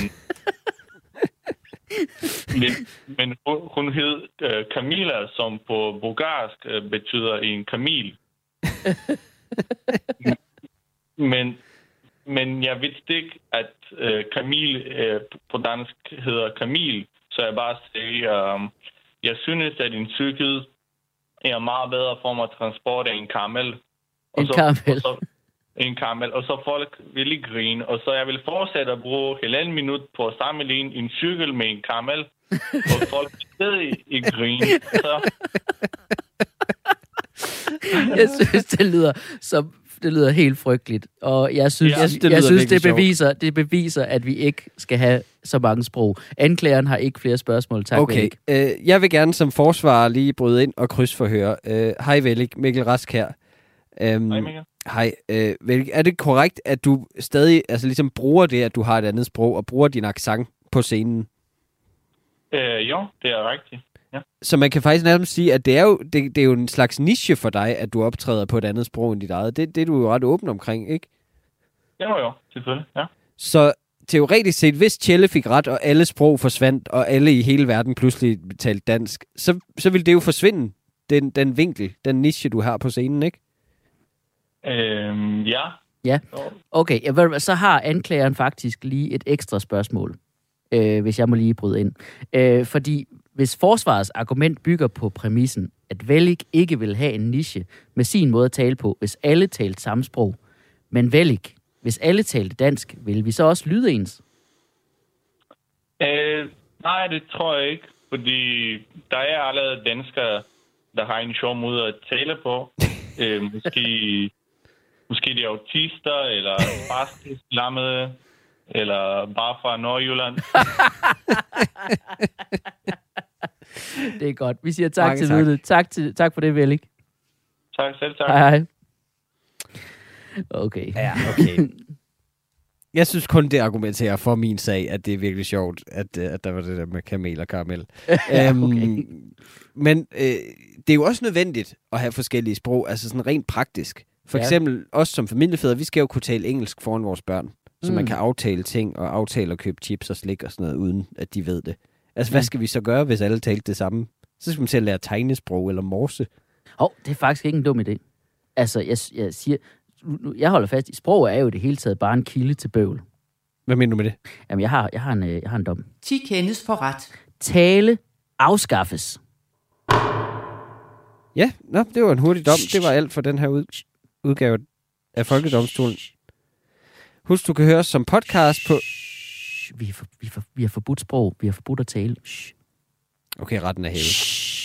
men, men hun, hun hed øh, Camilla, som på bulgarsk øh, betyder en kamil. men, men jeg vidste ikke, at øh, Kamil øh, på dansk hedder Kamil, så jeg bare sagde, øh, jeg synes, at en cykel er meget bedre form af transport end en kamel. Og En så, kamel. Og så, en kamel. Og så folk vil ikke grine. Og så jeg vil fortsætte at bruge halvanden minut på at sammenligne en cykel med en kamel. og folk stadig ikke grine. Så Jeg synes, det lyder som det lyder helt frygteligt. Og jeg synes, Ja, jeg, det jeg synes det, beviser, det beviser, at vi ikke skal have så mange sprog. Anklageren har ikke flere spørgsmål. Tak, Okay, øh, jeg vil gerne som forsvarer lige bryde ind og krydsforhøre. Øh, hej Velik, Mikkel Rask her. Øhm, Hej, Mikkel. Hej, øh, Velik, er det korrekt, at du stadig altså ligesom bruger det, at du har et andet sprog, og bruger din accent på scenen? øh, jo, det er rigtigt. Ja. Så man kan faktisk nærmest sige, at det er jo, det, det er jo en slags niche for dig, at du optræder på et andet sprog end dit eget. Det, det er du jo ret åben omkring, ikke? Jo, jo, selvfølgelig. Ja. Så teoretisk set, hvis Tjelle fik ret, og alle sprog forsvandt, og alle i hele verden pludselig talte dansk, så, så ville det jo forsvinde, den, den vinkel, den niche, du har på scenen, ikke? Øhm, ja. Ja. Okay, så har anklageren faktisk lige et ekstra spørgsmål, øh, hvis jeg må lige bryde ind. Øh, fordi hvis forsvarets argument bygger på præmissen, at Velik ikke vil have en niche med sin måde at tale på, hvis alle talte samme sprog, men Velik, hvis alle talte dansk, vil vi så også lyde ens? Øh, nej, det tror jeg ikke, fordi der er allerede danskere, der har en sjov måde at tale på. øh, måske, måske de er autister, eller lammede, eller bare fra Nordjylland. Det er godt. Vi siger tak Mange til tak. Tak, til, tak for det, Velik. Tak selv, tak. Hej, hej. Okay. Ja, okay. Jeg synes kun, det argumenterer for min sag, at det er virkelig sjovt, at, øh, at der var det der med kamel og karamel. Ja, Øhm, okay. Men øh, det er jo også nødvendigt at have forskellige sprog, altså sådan rent praktisk. For Ja. eksempel os som familiefædre, vi skal jo kunne tale engelsk foran vores børn, så Mm. man kan aftale ting og aftale at købe chips og slik og sådan noget, uden at de ved det. Altså, hvad skal vi så gøre, hvis alle talte det samme? Så skal man til at lære tegnesprog eller morse. Hov, det er faktisk ikke en dum idé. Altså, jeg, jeg siger... Jeg holder fast i, sprog er jo det hele taget bare en kilde til bøvl. Hvad mener du med det? Jamen, jeg har, jeg har, en, øh, jeg har en dom. 10 kendes for ret. Tale afskaffes. Ja, nå, det var en hurtig dom. Det var alt for den her ud, udgave af Folkedomstolen. Husk, du kan høre os som podcast på... Shh, Vi, er for, vi, er for, vi har forbudt sprog. Vi har forbudt at tale. Shh. Okay, retten er hævet. Shh.